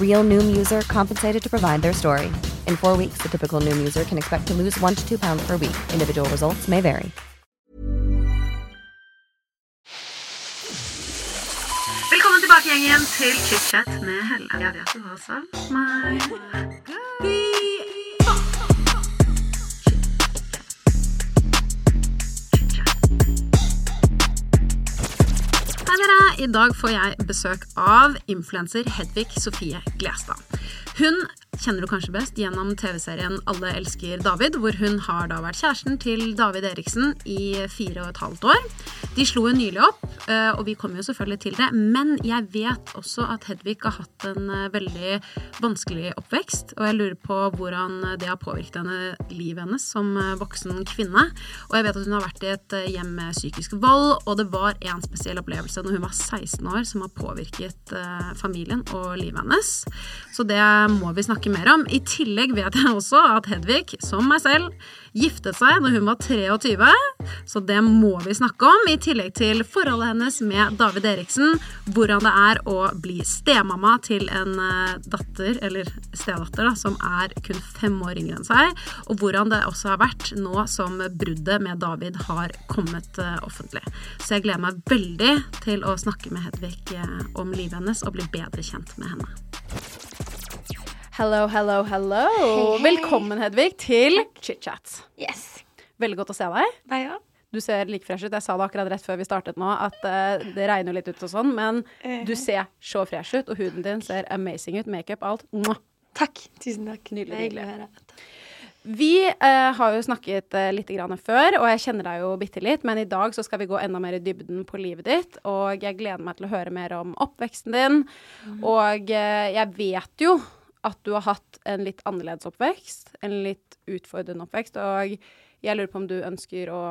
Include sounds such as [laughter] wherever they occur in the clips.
Real Noom user compensated to provide their story. In four weeks, the typical Noom user can expect to lose one to two pounds per week. Individual results may vary. Velkommen tilbake, gjengen, til chit-chat med Helle. Jeg vet du har I dag får jeg besøk av influenser Hedvig Sofie Glestad. Hun kjenner du kanskje best gjennom TV-serien Alle elsker David, hvor hun har da vært kjæresten til David Eriksen i fire og et halvt år. De slo hun nylig opp, og vi kommer jo selvfølgelig til det, men jeg vet også at Hedvig har hatt en eh, veldig vanskelig oppvekst, og jeg lurer på hvordan det har påvirket henne, livet hennes som eh, voksen kvinne. Og jeg vet at hun har vært i et hjem med psykisk vold, og det var en spesiell opplevelse når hun var 16 år som har påvirket familien og livet hennes. Så det må vi snakke mer om. I tillegg vet jeg også at Hedvig, som meg selv, giftet seg da hun var 23, så det må vi snakke om. I tillegg til forholdet hennes med David Eriksen, hvordan det er å bli stemamma til en datter, eller stedatter, da, som er kun fem år yngre enn seg, og hvordan det også har vært nå som bruddet med David har kommet offentlig. Så jeg gleder meg veldig til å snakke med Hedvig om livet hennes og bli bedre kjent med henne. Hello, hello, hello. hei. Velkommen, Hedvig, til chit-chat. Yes. Veldig godt å se deg. Deg òg? Du ser like fresh ut. Jeg sa det akkurat rett før vi startet nå, at uh, det regner litt ut og sånn, men du ser så fresh ut, og huden din ser amazing ut. Makeup, alt. Mwah. Takk. Tusen takk. Nydelig, hyggelig. Vi eh, har jo snakket eh, litt grann før, og jeg kjenner deg jo bitte litt, men i dag så skal vi gå enda mer i dybden på livet ditt, og jeg gleder meg til å høre mer om oppveksten din. Og eh, jeg vet jo at du har hatt en litt annerledes oppvekst, en litt utfordrende oppvekst, og jeg lurer på om du ønsker å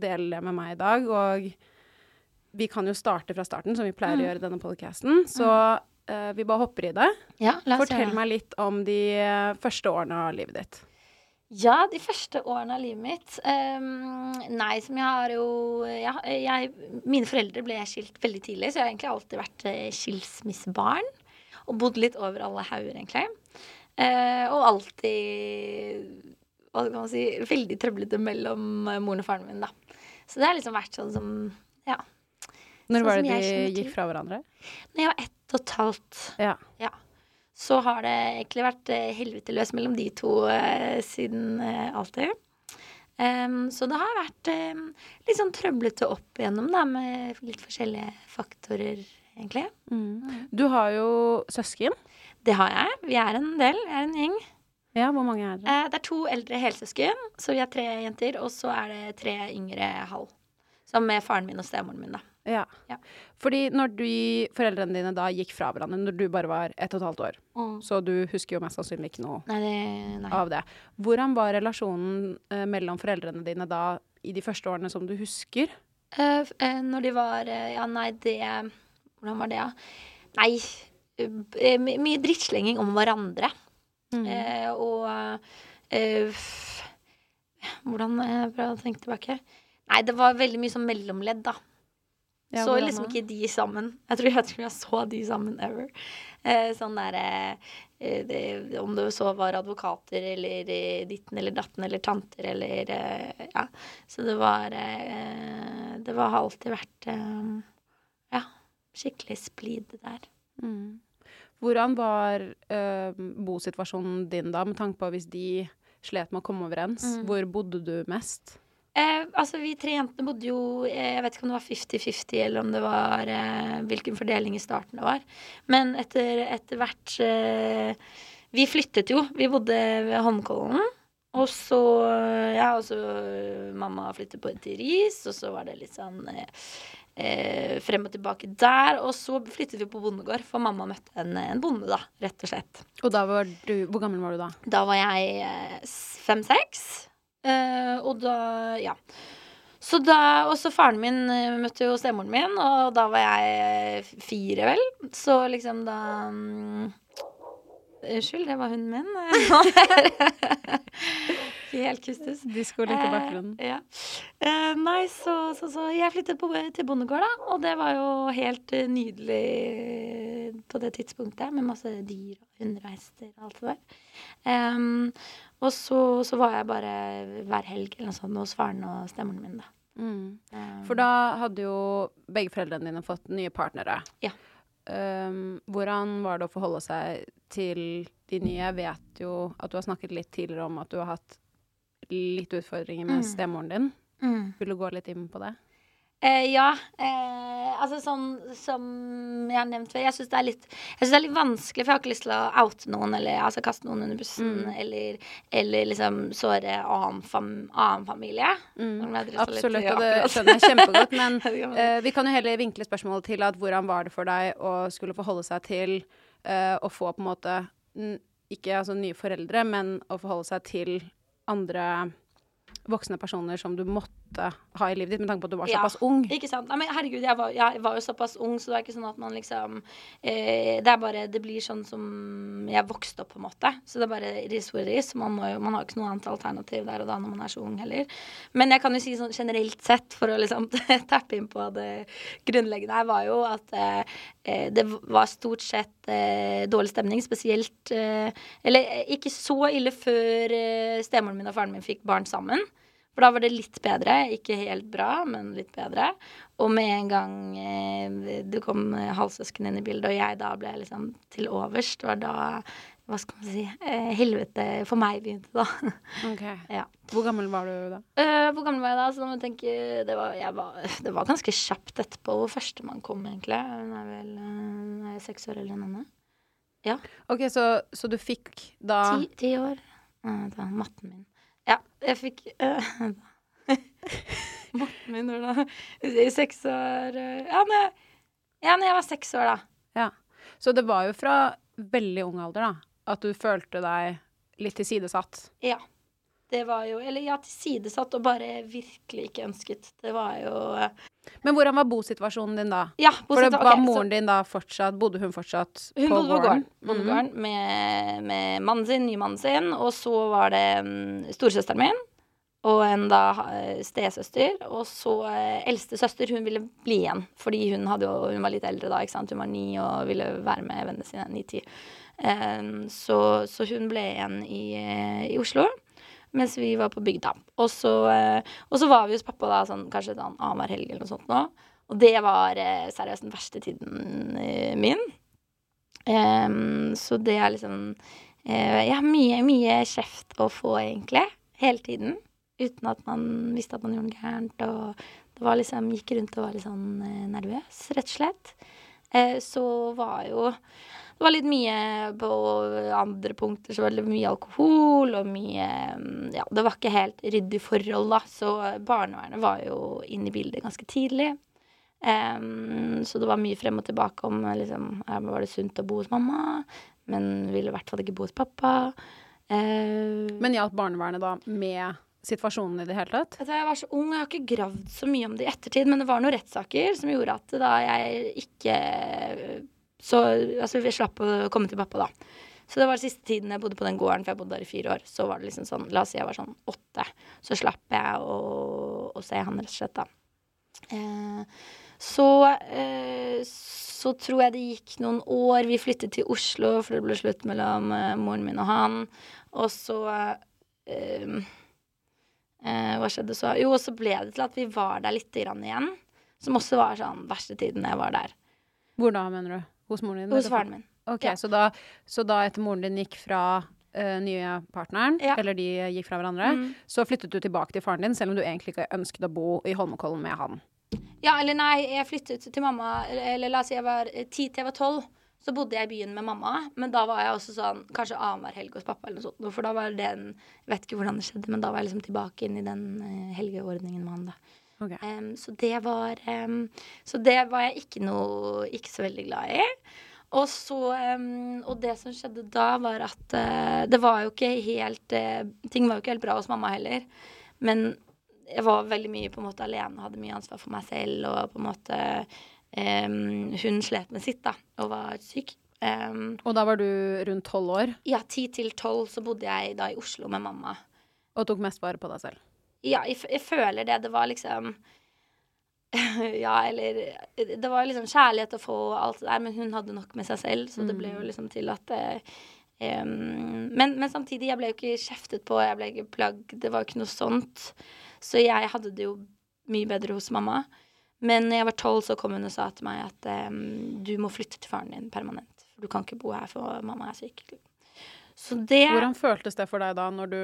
dele det med meg i dag. Og vi kan jo starte fra starten, som vi pleier å gjøre i denne podcasten. Så uh, vi bare hopper i det. Ja, la oss Fortell meg litt om de eh, første årene av livet ditt. Ja, de første årene av livet mitt Um, Nei, som jeg har jo jeg, jeg, Mine foreldre ble skilt veldig tidlig, så jeg har egentlig alltid vært eh, skilsmissebarn. Og bodd litt over alle hauger, egentlig. Eh, og alltid Hva kan man si Veldig trøblete mellom moren og faren min, da. Så det har liksom vært sånn som Ja. Når Sånn var det de gikk fra hverandre? Når jeg var ett og et halvt Ja. Ja. Så har det egentlig vært eh, helvete løs mellom de to eh, siden eh, alltid. Um, så det har vært um, litt sånn trøblete opp igjennom, da, med litt forskjellige faktorer, egentlig. Du har jo søsken. Det har jeg. Vi er en del. Vi er en gjeng. Ja, hvor mange er dere? Eh, det er to eldre helsøsken, så vi er tre jenter. Og så er det tre yngre halv. Som med faren min og stemoren min, da. Ja. Ja. Fordi når de, foreldrene dine da gikk fra hverandre, når du bare var ett og et halvt år, så du husker jo mest sannsynlig ikke noe Nei, det, nei. av det. Hvordan var relasjonen eh, mellom foreldrene dine da i de første årene som du husker? Eh, eh, når de var eh, Ja, nei, det Hvordan var det, ja? Nei, eh, mye drittslenging om hverandre. Eh, og eh, Hvordan Prøv jeg å tenke tilbake? Nei, det var veldig mye sånn mellomledd, da. Ja, så liksom ikke de sammen. Jeg tror, jeg tror jeg så de sammen ever. Eh, sånn derre eh, Om det så var advokater eller eh, ditten eller datten eller tanter eller eh, Ja. Så det var eh, Det har alltid vært eh, skikkelig splid der. Mm. Hvordan var eh, bosituasjonen din da, med tanke på hvis de slet med å komme overens? Mm. Hvor bodde du mest? Eh, altså, vi tre jentene bodde jo eh, Jeg vet ikke om det var 50-50, eller om det var eh, hvilken fordeling i starten det var. Men etter, etter hvert eh, Vi flyttet jo. Vi bodde ved Holmenkollen. Og så Ja, og så mamma flyttet på til Ris, og så var det litt sånn eh, frem og tilbake der. Og så flyttet vi på bondegård, for mamma møtte en, en bonde, da, rett og slett. Og da var du Hvor gammel var du da? Da var jeg fem-seks. Eh, og da Ja. Så da, og så faren min møtte jo stemoren min, og da var jeg fire, vel. Så liksom da mm, Unnskyld, det var hunden min. Ikke helt kustus. Disko litt i bakgrunnen. Eh, ja. Eh, nei, så, så, så jeg flyttet på, til bondegård, da. Og det var jo helt eh, nydelig på det tidspunktet, med masse dyr og hunder og hester og alt det der. Um, og så, så var jeg bare hver helg eller noe sånt hos faren og stemoren min, da. Mm. Um, For da hadde jo begge foreldrene dine fått nye partnere. Ja. Um, hvordan var det å forholde seg til de nye? Jeg vet jo at du har snakket litt tidligere om at du har hatt litt utfordringer med Mm. stemoren din. mm. Vil du gå litt inn på det? Eh, ja. Eh, altså sånn som jeg har nevnt før, jeg syns det det er litt vanskelig, for jeg har ikke lyst til å oute noen eller altså, kaste noen under bussen Mm. eller, eller liksom såre annen, fam, annen familie. Mm. Absolutt, og det skjønner jeg kjempegodt. Men [laughs] eh, vi kan jo heller vinkle spørsmålet til at hvordan var det for deg å skulle forholde seg til eh, å få på en måte ikke altså nye foreldre, men å forholde seg til andre voksne personer som du måtte ha i livet ditt, med tanke på at du var Ja. såpass ung. Ikke sant? Nei, men herregud, jeg var, jeg var jo såpass ung, så det er ikke sånn at man liksom eh, Det er bare Det blir sånn som jeg vokste opp, på en måte. Så det er bare ris hvor ris. Man, må jo, man har jo ikke noe annet alternativ der og da når man er så ung heller. Men jeg kan jo si sånn generelt sett, for å liksom [laughs] tappe inn på det grunnleggende her, var jo at eh, eh, det var stort sett eh, dårlig stemning, spesielt eh, Eller eh, ikke så ille før stemoren min og faren min fikk barn sammen. For da var det litt bedre. Ikke helt bra, men litt bedre. Og med en gang eh, det kom eh, halvsøsken inn i bildet, og jeg da ble liksom til overs, det var da hva skal man si eh, helvete for meg begynte, da. [laughs] Ok. ja. Hvor gammel var du da? Uh, hvor gammel var jeg da? Så da må jeg tenke, det, var, jeg var, det var ganske kjapt etterpå hvor førstemann kom, egentlig. Hun er vel eh, er seks år eller noe. Ja. Ok, så, så du fikk da Ti, ti år. Uh, det var matten min. Jeg fikk [laughs] uh, Morten min når da? I seks år eh, Ja, når ja, når jeg var seks år, da. Ja. Så det var jo fra veldig ung alder, da, at du følte deg litt tilsidesatt. Ja. Det var jo Eller ja, tilsidesatt og bare virkelig ikke ønsket. Det var jo eh, Men hvordan var bosituasjonen din da? Ja, For det var var moren så- din da fortsatt Bodde hun fortsatt Hun på bodde på gården? gården, bondegården med, med mannen sin, nymannen sin, og så var det um, storesøsteren min og en da stesøster, og så eh, eldste søster, hun ville bli igjen, fordi hun, jo, hun var litt eldre da, ikke sant, hun var ni og ville være med vennene sine, ni-ti. Em, så, så hun ble igjen i, eh, i Oslo, mens vi var på bygda. Og så, eh, og så var vi hos pappa da, sånn, kanskje sånn annenhver helg eller noe sånt nå, og det var eh, seriøst den verste tiden eh, min. Um, så det er liksom uh, Jeg har mye, mye kjeft å få, egentlig. Hele tiden. Uten at man visste at man gjorde noe gærent. Og det var liksom Gikk rundt og var litt sånn nervøs, rett og slett. Uh, så var jo Det var litt mye på andre punkter. Så var det mye alkohol og mye Ja, det var ikke helt ryddig forhold, da. Så barnevernet var jo inne i bildet ganske tidlig. Um, så det var mye frem og tilbake om liksom, var det sunt å bo hos mamma, men ville i hvert fall ikke bo hos pappa. Uh, Men hjalp barnevernet da med situasjonen i det hele tatt? Jeg var så ung, jeg har ikke gravd så mye om det i ettertid, men det var noen rettssaker som gjorde at da jeg ikke Så altså, vi slapp å komme til pappa, da. Så det var siste tiden jeg bodde på den gården, for jeg bodde der i fire år. Så var det liksom sånn, La oss si jeg var sånn åtte. Så slapp jeg å, å se han, rett og slett, da. Eh, så eh, så tror jeg det gikk noen år. Vi flyttet til Oslo, for det ble slutt mellom eh, moren min og han. Og så eh, eh, Hva skjedde så? Jo, og så ble det til at vi var der lite grann igjen. Som også var sånn verste tiden jeg var der. Hvor da, mener du? Hos moren din? Hos faren min. Ok, Ja. så, da, så da etter moren din gikk fra uh, nye partneren, Ja. eller de gikk fra hverandre, Mm. så flyttet du tilbake til faren din, selv om du egentlig ikke ønsket å bo i Holmenkollen med han. Ja, eller nei, jeg flyttet til mamma Eller la oss si jeg var eh, ti til jeg var tolv. Så bodde jeg i byen med mamma, men da var jeg også sånn kanskje annenhver helg hos pappa. eller noe sånt. For da var det, Jeg vet ikke hvordan det skjedde, men da var jeg liksom tilbake inn i den eh, helgeordningen med han, da. Ok. Um, så det var um, Så det var jeg ikke noe Ikke så veldig glad i. Og så um, Og det som skjedde da, var at uh, det var jo ikke helt uh, Ting var jo ikke helt bra hos mamma heller. Men jeg var veldig mye på en måte alene, hadde mye ansvar for meg selv, og på en måte um, Hun slet med sitt, da, og var syk. Um, Og da var du rundt tolv år ja, ti til tolv så bodde jeg da i Oslo med mamma. og tok mest vare på deg selv. Ja, jeg, jeg føler det. Det var liksom [laughs] Ja, eller Det var liksom kjærlighet å få og alt det der, men hun hadde nok med seg selv, så det ble jo liksom til at eh, Um, men, men samtidig, jeg ble jo ikke kjeftet på, jeg ble ikke plagg, det var jo ikke noe sånt. Så jeg hadde det jo mye bedre hos mamma. Men når jeg var tolv, så kom hun og sa til meg at um, du må flytte til faren din permanent. For du kan ikke bo her, for mamma er syk. Så det Hvordan føltes det for deg da, når du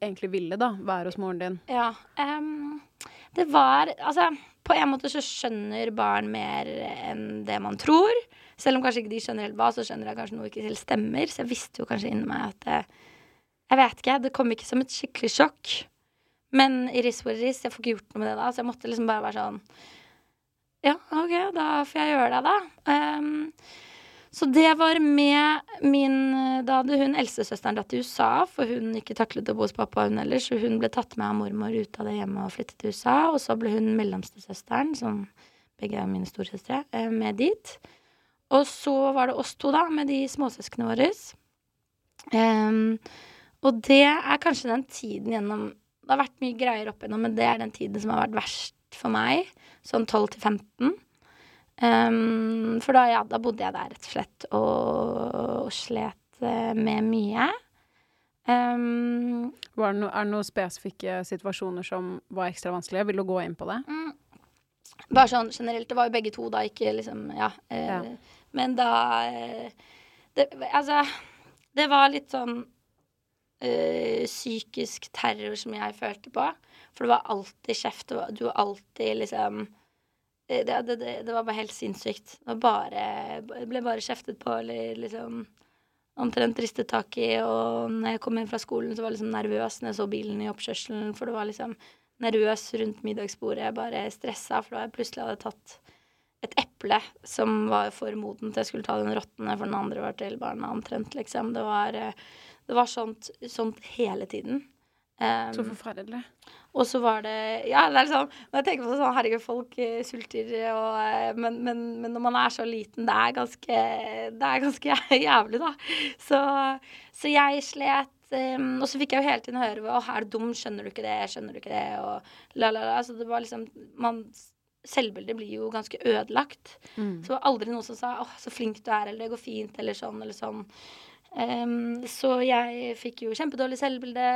egentlig ville da, være hos moren din? Ja. Um, det var Altså, på en måte så skjønner barn mer enn det man tror. Selv om kanskje ikke de skjønner helt hva, så skjønner jeg kanskje noe ikke helt stemmer. Så jeg visste jo kanskje inni meg at det, Jeg vet ikke. Det kom ikke som et skikkelig sjokk. Men iris what iris, is. Jeg får ikke gjort noe med det da. Så jeg måtte liksom bare være sånn Ja, OK, da får jeg gjøre det, da. Em, så det var med min Da hadde hun eldstesøsteren dratt til USA, for hun ikke taklet å bo hos pappa, hun heller, så hun ble tatt med av mormor ut av det hjemmet og flyttet til USA. Og så ble hun mellomstesøsteren, som begge er mine storesøstre, eh, med dit. Og så var det oss to, da, med de småsøsknene våre. Um, og det er kanskje den tiden gjennom Det har vært mye greier opp igjennom, men det er den tiden som har vært verst for meg. Sånn 12 til 15. Um, for da, ja, da bodde jeg der, rett og slett, og, og slet eh, med mye. Um, Var det no, er det noen spesifikke situasjoner som var ekstra vanskelige? Vil du gå inn på det? mm, bare sånn generelt. Det var jo begge to, da, ikke liksom Ja. Uh, Ja. Men da eh, det, Altså, det var litt sånn psykisk terror som jeg følte på. For det var alltid kjeft. Du var alltid liksom det, det, det, det var bare helt sinnssykt. Det bare ble bare kjeftet på, eller liksom omtrent ristet tak i. Og når jeg kom hjem fra skolen, så var jeg liksom nervøs når jeg så bilen i oppkjørselen. For det var liksom nervøs rundt middagsbordet. Jeg bare stressa, for da jeg plutselig hadde tatt et eple som var for modent til jeg skulle ta den råtne, for den andre var til barna omtrent, liksom. Det var, eh, det var sånt, sånt hele tiden. Um, Så forferdelig. og så var det Ja, det er liksom Når jeg tenker på det sånn, herregud, folk uh, sulter og uh, men, men, men når man er så liten, det er ganske Det er ganske [laughs] jævlig, da. Så, så jeg slet. Um, og så fikk jeg jo hele tiden høre Å, er du dum? Skjønner du ikke det? Skjønner du ikke det? Og la, la, la. Så det var liksom man, Selvbildet blir jo ganske ødelagt. Mm. Så det var aldri noen som sa 'Å, så flink du er', eller 'det går fint', eller sånn eller sånn. Um, så jeg fikk jo kjempedårlig selvbilde.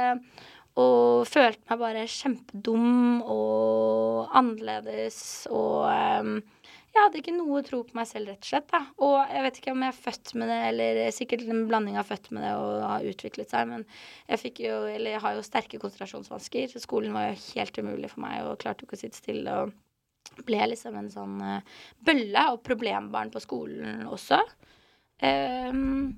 Og følte meg bare kjempedum og annerledes og um, Jeg hadde ikke noe tro på meg selv, rett og slett. Da. Og jeg vet ikke om jeg er født med det, eller sikkert en blanding av født med det og har utviklet seg, men jeg fikk jo, eller jeg har jo sterke konsentrasjonsvansker, så skolen var jo helt umulig for meg og klarte ikke å sitte stille. og ble liksom en sånn eh, bølle og problembarn på skolen også. Ehm,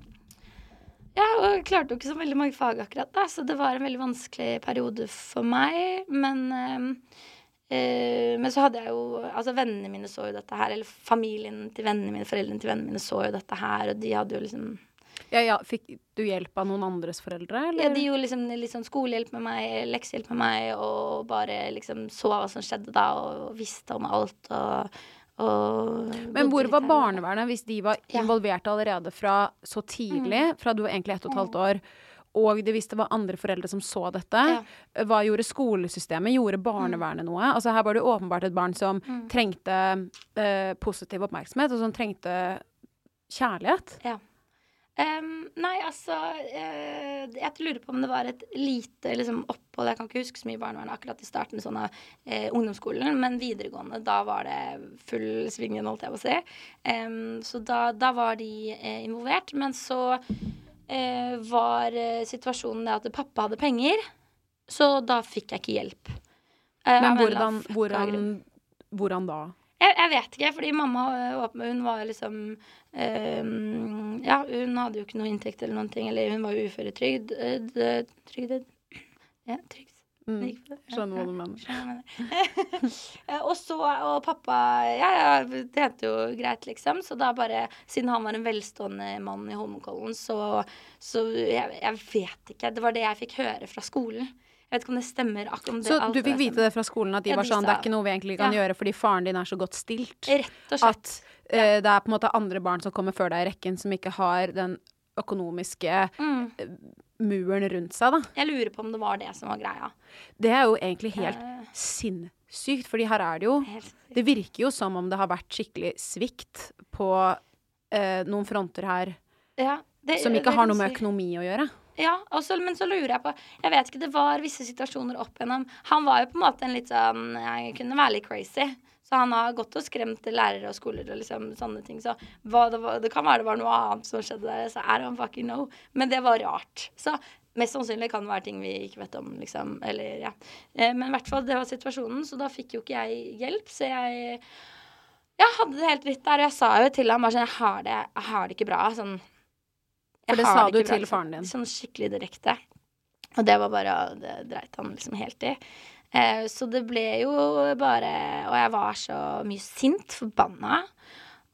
ja, og jeg klarte jo ikke så veldig mange fag akkurat da, så det var en veldig vanskelig periode for meg. Men øh, Men så hadde jeg jo Altså, vennene mine så jo dette her. Eller familien til vennene mine, foreldrene til vennene mine så jo dette her, og de hadde jo liksom Ja, ja, fikk du hjelp av noen andres foreldre, eller? Ja, de gjorde liksom sånn skolehjelp med meg, leksehjelp med meg, og bare liksom så hva som skjedde da, og visste om alt, og, og Men hvor var barnevernet hvis de var involvert allerede fra så tidlig, fra du var egentlig ett og et halvt år, og de visste det var andre foreldre som så dette? Ja. Hva gjorde skolesystemet? Gjorde barnevernet noe? Altså her var det åpenbart et barn som trengte eh, positiv oppmerksomhet, og som trengte kjærlighet. Ja. Em, nei, altså uh, Jeg lurer på om det var et lite liksom, opphold Jeg kan ikke huske så mye barnevern akkurat i starten sånn av uh, ungdomsskolen, men videregående, da var det full sving igjen, holdt jeg på å si. Um, så da, da var de uh, involvert. Men så var situasjonen det at pappa hadde penger, så da fikk jeg ikke hjelp. Men hvordan, hvordan, hvordan da? Jeg, jeg vet ikke, fordi mamma øh, hun var liksom øhm, Ja, hun hadde jo ikke noe inntekt eller noen ting, eller hun var jo uføretrygd. Trygd Ja, trygd. Mm. Skjønner hva du mener. [laughs] Eh, og så, og pappa Ja, ja, det het jo greit, liksom. Så da bare Siden han var en velstående mann i Holmenkollen, så, så jeg, jeg vet ikke. Det var det jeg fikk høre fra skolen. Jeg vet ikke om det stemmer. Om det, Så du fikk vite det fra skolen at de Ja, var sånn Det er ikke noe vi egentlig kan gjøre fordi faren din er så godt stilt. Rett og slett. At eh, det er på en måte andre barn som kommer før deg i rekken, som ikke har den økonomiske Mm. eh, muren rundt seg, da. Jeg lurer på om det var det som var greia. Det er jo egentlig helt uh. sinnssykt, fordi her er det jo Det virker jo som om det har vært skikkelig svikt på eh, noen fronter her Ja, det, som ikke det har noe med økonomi å gjøre. Ja, også, men så lurer jeg på Jeg vet ikke, det var visse situasjoner opp gjennom Han var jo på en måte en litt sånn Jeg kunne være litt crazy. Så han har gått og skremt lærere og skoler og liksom sånne ting. Så det, var, det kan være det var noe annet som skjedde der. Så I don't fucking know. Men det var rart. Så mest sannsynlig kan det være ting vi ikke vet om, liksom. Eller ja. Eh, Men i hvert fall, det var situasjonen, så da fikk jo ikke jeg hjelp. Så jeg jeg hadde det helt dritt der, og jeg sa jo til ham bare sånn Jeg har det, jeg har det ikke bra. Sånn For det sa du ikke bra, til liksom. faren din. Sånn skikkelig direkte. Og det var bare Det dreit han liksom helt i. Eh, så det ble jo bare Og jeg var så mye sint, forbanna.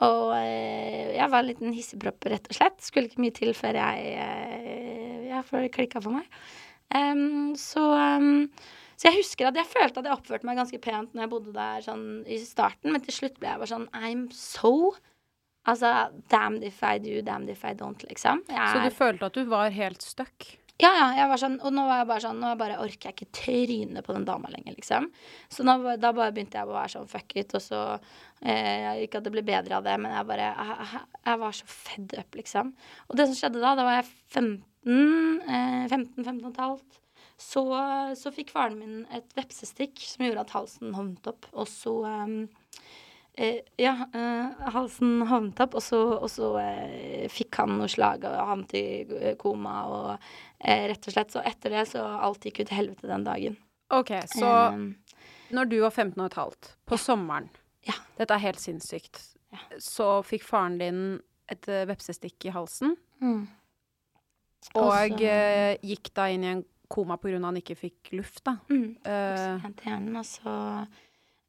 Og eh, jeg var en liten hissigpropp, rett og slett. Skulle ikke mye til før jeg eh, Ja, før det klikka for meg. Um, så um, så jeg husker at jeg følte at jeg oppførte meg ganske pent når jeg bodde der sånn i starten, men til slutt ble jeg bare sånn I'm so Altså, damned if I do, damned if I don't, liksom. Jeg Så du følte at du var helt stuck? Ja, ja, jeg var sånn, og nå var jeg bare sånn, nå bare orker jeg ikke tryne på den dama lenger, liksom. Så nå, da bare begynte jeg å være sånn fuck it, og så eh, Ikke at det ble bedre av det, men jeg bare Jeg, jeg, var så fed up, liksom. Og det som skjedde da, da var jeg 15, eh, 15, 15 og et halvt. Så, så fikk faren min et vepsestikk som gjorde at halsen hovnet opp, og så um, Eh, ja, eh, halsen hovnet opp, og så, og så eh, fikk han noe slag og havnet i koma. Og rett og slett, så etter det så alt gikk ut til helvete den dagen. OK, så um, når du var 15 og et halvt, på sommeren Ja. Dette er helt sinnssykt. Ja. Så fikk faren din et eh, vepsestikk i halsen, mm. og Også, eh, gikk da inn i en koma på grunn av han ikke fikk luft, da. Mm. Eh, hjernen, og så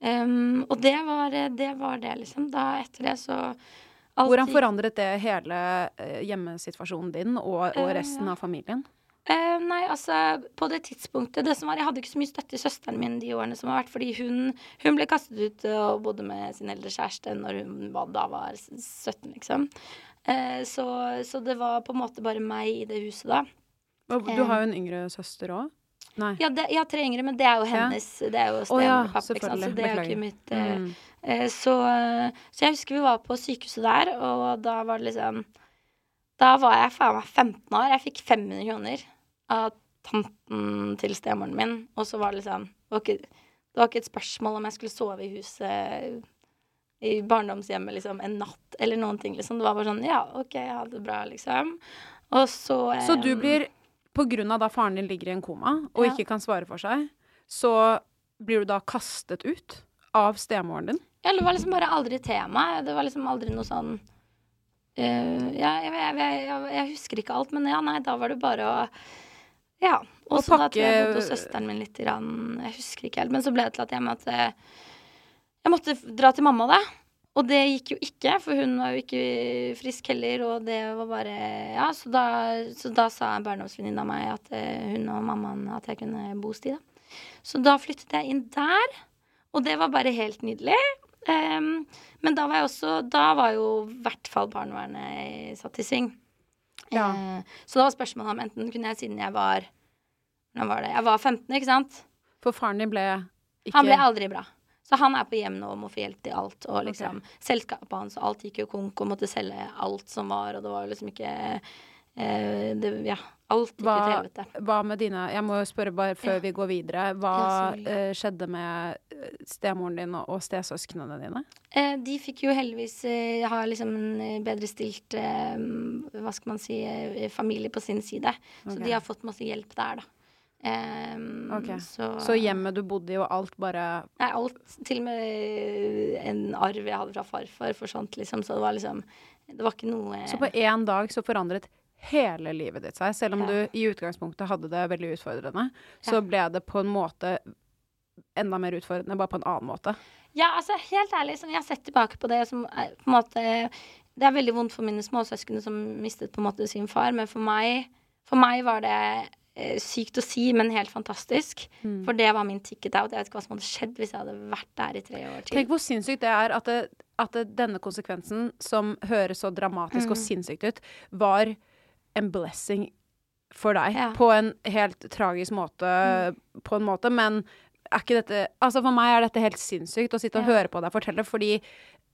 um, Og det var, det var det, liksom. Da etter det så alltid... hvordan forandret det hele eh, hjemmesituasjonen din og, og Eh, resten av familien? Eh, nei, altså, på det tidspunktet det som var, Jeg hadde ikke så mye støtte i søsteren min de årene som har vært, fordi hun, hun ble kastet ut eh, og bodde med sin eldre kjæreste når hun var, da var 17, liksom. Eh, så, så det var på en måte bare meg i det huset da. Og Du har jo en yngre søster òg? Nei. Ja, det, jeg har tre yngre, men det er jo Ja. hennes. Det er jo oh, ja, så det er ikke mitt eh, Mm. Eh, Så, så jeg husker vi var på sykehuset der, og da var det liksom Da var jeg faen meg 15 år. Jeg fikk 500 kroner av tanten til stemoren min, og så var det liksom det var, ikke, det var ikke et spørsmål om jeg skulle sove i huset i barndomshjemmet liksom en natt eller noen ting, liksom. Det var bare sånn Ja, OK, ha det bra, liksom. Og så Så du eh, blir, på grunn av da faren din ligger i en koma og Ja. ikke kan svare for seg, så blir du da kastet ut av stemoren din? Ja, det var liksom bare aldri tema. Det var liksom aldri noe sånn uh, ja, jeg, jeg, jeg, jeg, jeg husker ikke alt, men ja, nei, da var det bare å Ja. Og så da tror jeg jeg bodde hos søsteren min litt. Grann, jeg husker ikke helt. Men så ble det til at jeg måtte, jeg måtte dra til mamma, da. Og det gikk jo ikke, for hun var jo ikke frisk heller, og det var bare Ja, så da, så da sa en barndomsvenninne av meg at eh, hun og mammaen at jeg kunne bo hos de, da. Så da flyttet jeg inn der, og det var bare helt nydelig. Um, men da var jeg også Da var jo i hvert fall barnevernet satt i sving. Ja. Eh, så da var spørsmålet om enten kunne jeg siden jeg var Hvordan var det? Jeg var 15, ikke sant? For faren din ble ikke Han ble aldri bra. Så han er på hjem nå og må få hjelp til alt. Og liksom selskapet hans og alt gikk jo konk og måtte selge alt som var, og det var liksom ikke eh, det, Ja. Alt gikk til helvete. hva med dine Jeg må jo spørre bare før Ja. vi går videre. Hva Ja, selvfølgelig. eh, skjedde med eh, stemoren din og, og stesøsknene dine? Eh, de fikk jo heldigvis eh, ha liksom en eh, bedre stilt eh, Hva skal man si familie på sin side. Så de har fått masse hjelp der, da. Um, okay. så, Så hjemmet du bodde i og alt bare Nei, alt. Til og med en arv jeg hadde fra farfar, forsvant, liksom. Så det var liksom Det var ikke noe Så på én dag så forandret hele livet ditt seg. Selv om du i utgangspunktet hadde det veldig utfordrende, så ble det på en måte enda mer utfordrende, bare på en annen måte. Ja, altså helt ærlig, sånn, jeg har sett tilbake på det som er, på en måte Det er veldig vondt for mine småsøsken som mistet på en måte sin far, men for meg, for meg var det eh, sykt å si, men helt fantastisk. Mm. For det var min ticket out. Jeg vet ikke hva som hadde skjedd hvis jeg hadde vært der i tre år til. Tenk hvor sinnssykt det er at, det, at det, denne konsekvensen, som høres så dramatisk Mm. og sinnssykt ut, var en blessing for deg. Ja. På en helt tragisk måte, på en måte, men er ikke dette Altså for meg er dette helt sinnssykt å sitte og Ja. høre på deg fortelle, fordi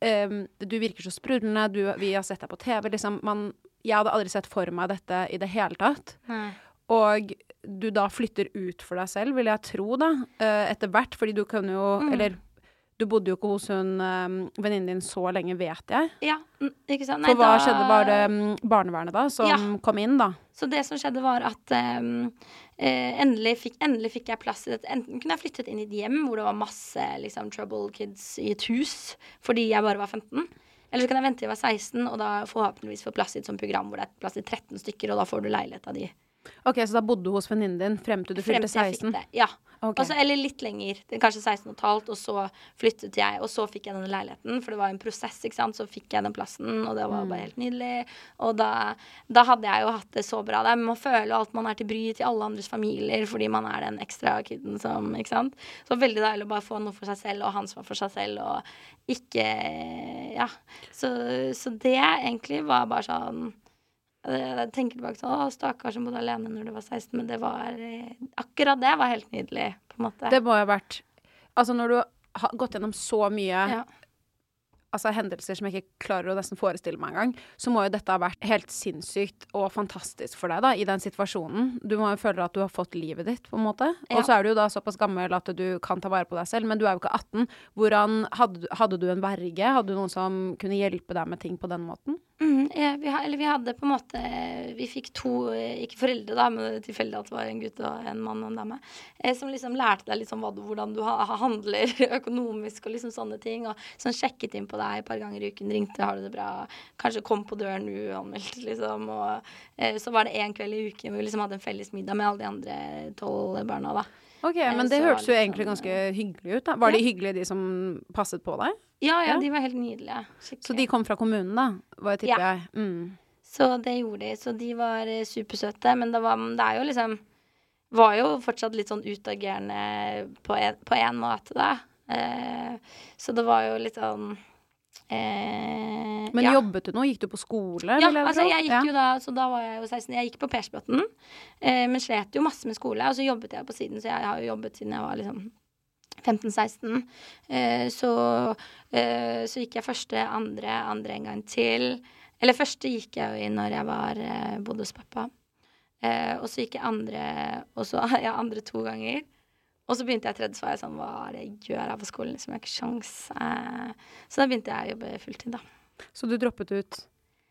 um, du virker så sprudlende, du, vi har sett deg på TV, liksom man, Jeg hadde aldri sett for meg dette i det hele tatt. Nei. Og du da flytter ut for deg selv, vil jeg tro, da, eh, etter hvert. Fordi du kan jo Mm. Eller du bodde jo ikke hos hun um, venninnen din så lenge, vet jeg. Ja, ikke sant. For hva da- skjedde? Var det mm, barnevernet da som Ja. kom inn, da? Så det som skjedde, var at um, endelig, fikk, endelig fikk jeg plass i dette. Enten kunne jeg flyttet inn i et hjem hvor det var masse liksom, trouble kids i et hus fordi jeg bare var 15. Eller så kan jeg vente til jeg var 16, og da forhåpentligvis få plass i et sånt program hvor det er plass til 13 stykker, og da får du leilighet av de. Ok, Så da bodde du hos venninnen din frem til du fylte til jeg 16? fikk det. Ja. Okay. Altså, eller litt lenger. Er Kanskje 16 og et halvt, og så flyttet jeg, og så fikk jeg denne leiligheten, for det var en prosess, ikke sant. Så fikk jeg den plassen, og det var Mm. bare helt nydelig. Og da, da hadde jeg jo hatt det så bra der. Man føler alt man er til bry til alle andres familier fordi man er den ekstra kiden som Ikke sant. Så veldig deilig å bare få noe for seg selv, og han som var for seg selv, og ikke Ja. Så, så det egentlig var bare sånn jeg tenker tilbake sånn Å, stakkar som bodde alene når du var 16. Men det var eh, Akkurat det var helt nydelig, på en måte. Det må jo ha vært Altså, når du har gått gjennom så mye ja. Altså, hendelser som jeg ikke klarer å nesten forestille meg engang, så må jo dette ha vært helt sinnssykt og fantastisk for deg, da, i den situasjonen. Du må jo føle at du har fått livet ditt, på en måte. Ja. Og så er du jo da såpass gammel at du kan ta vare på deg selv, men du er jo ikke 18. Hvordan Hadde, hadde du en verge? Hadde du noen som kunne hjelpe deg med ting på den måten? Mm, ja, vi, eller vi hadde på en måte Vi fikk to, eh, ikke foreldre, da, men tilfeldig at det var en gutt og en mann og en dame, eh, som liksom lærte deg liksom hvordan du ha, handler [laughs] økonomisk og liksom sånne ting. Og sånn sjekket inn på deg et par ganger i uken, ringte 'har du det bra', kanskje kom på døren uanmeldt, liksom. Og eh, så var det en kveld i uken hvor vi liksom hadde en felles middag med alle de andre tolv barna, da. Ok, Eh, men det hørtes jo liksom, egentlig ganske hyggelig ut, da. Var de hyggelige, de som passet på deg? Ja, ja, Ja. de var helt nydelige. Skikkelig. Så de kom fra kommunen, da? Hva tipper Ja. jeg. Mm. Så det gjorde de. Så de var eh, supersøte. Men det, var, det er jo liksom Var jo fortsatt litt sånn utagerende på en, på en måte, da. Eh, så det var jo litt sånn eh, Men ja. jobbet du nå? Gikk du på skole? Ja, altså jeg gikk Ja. jo da Så da var jeg jo 16. Jeg gikk på Persbotn, eh, men slet jo masse med skole. Og så jobbet jeg på siden, så jeg har jo jobbet siden jeg var liksom 15-16. Eh, så, eh, så gikk jeg første, andre, andre en gang til. Eller første gikk jeg jo i når jeg var, eh, bodde hos pappa. Eh, og så gikk jeg andre, og så [laughs] ja, andre to ganger. Og så begynte jeg tredje, så var jeg sånn Hva er det jeg gjør her på skolen? Liksom, jeg har ikke sjans. Eh, så da begynte jeg å jobbe fulltid, da. Så du droppet ut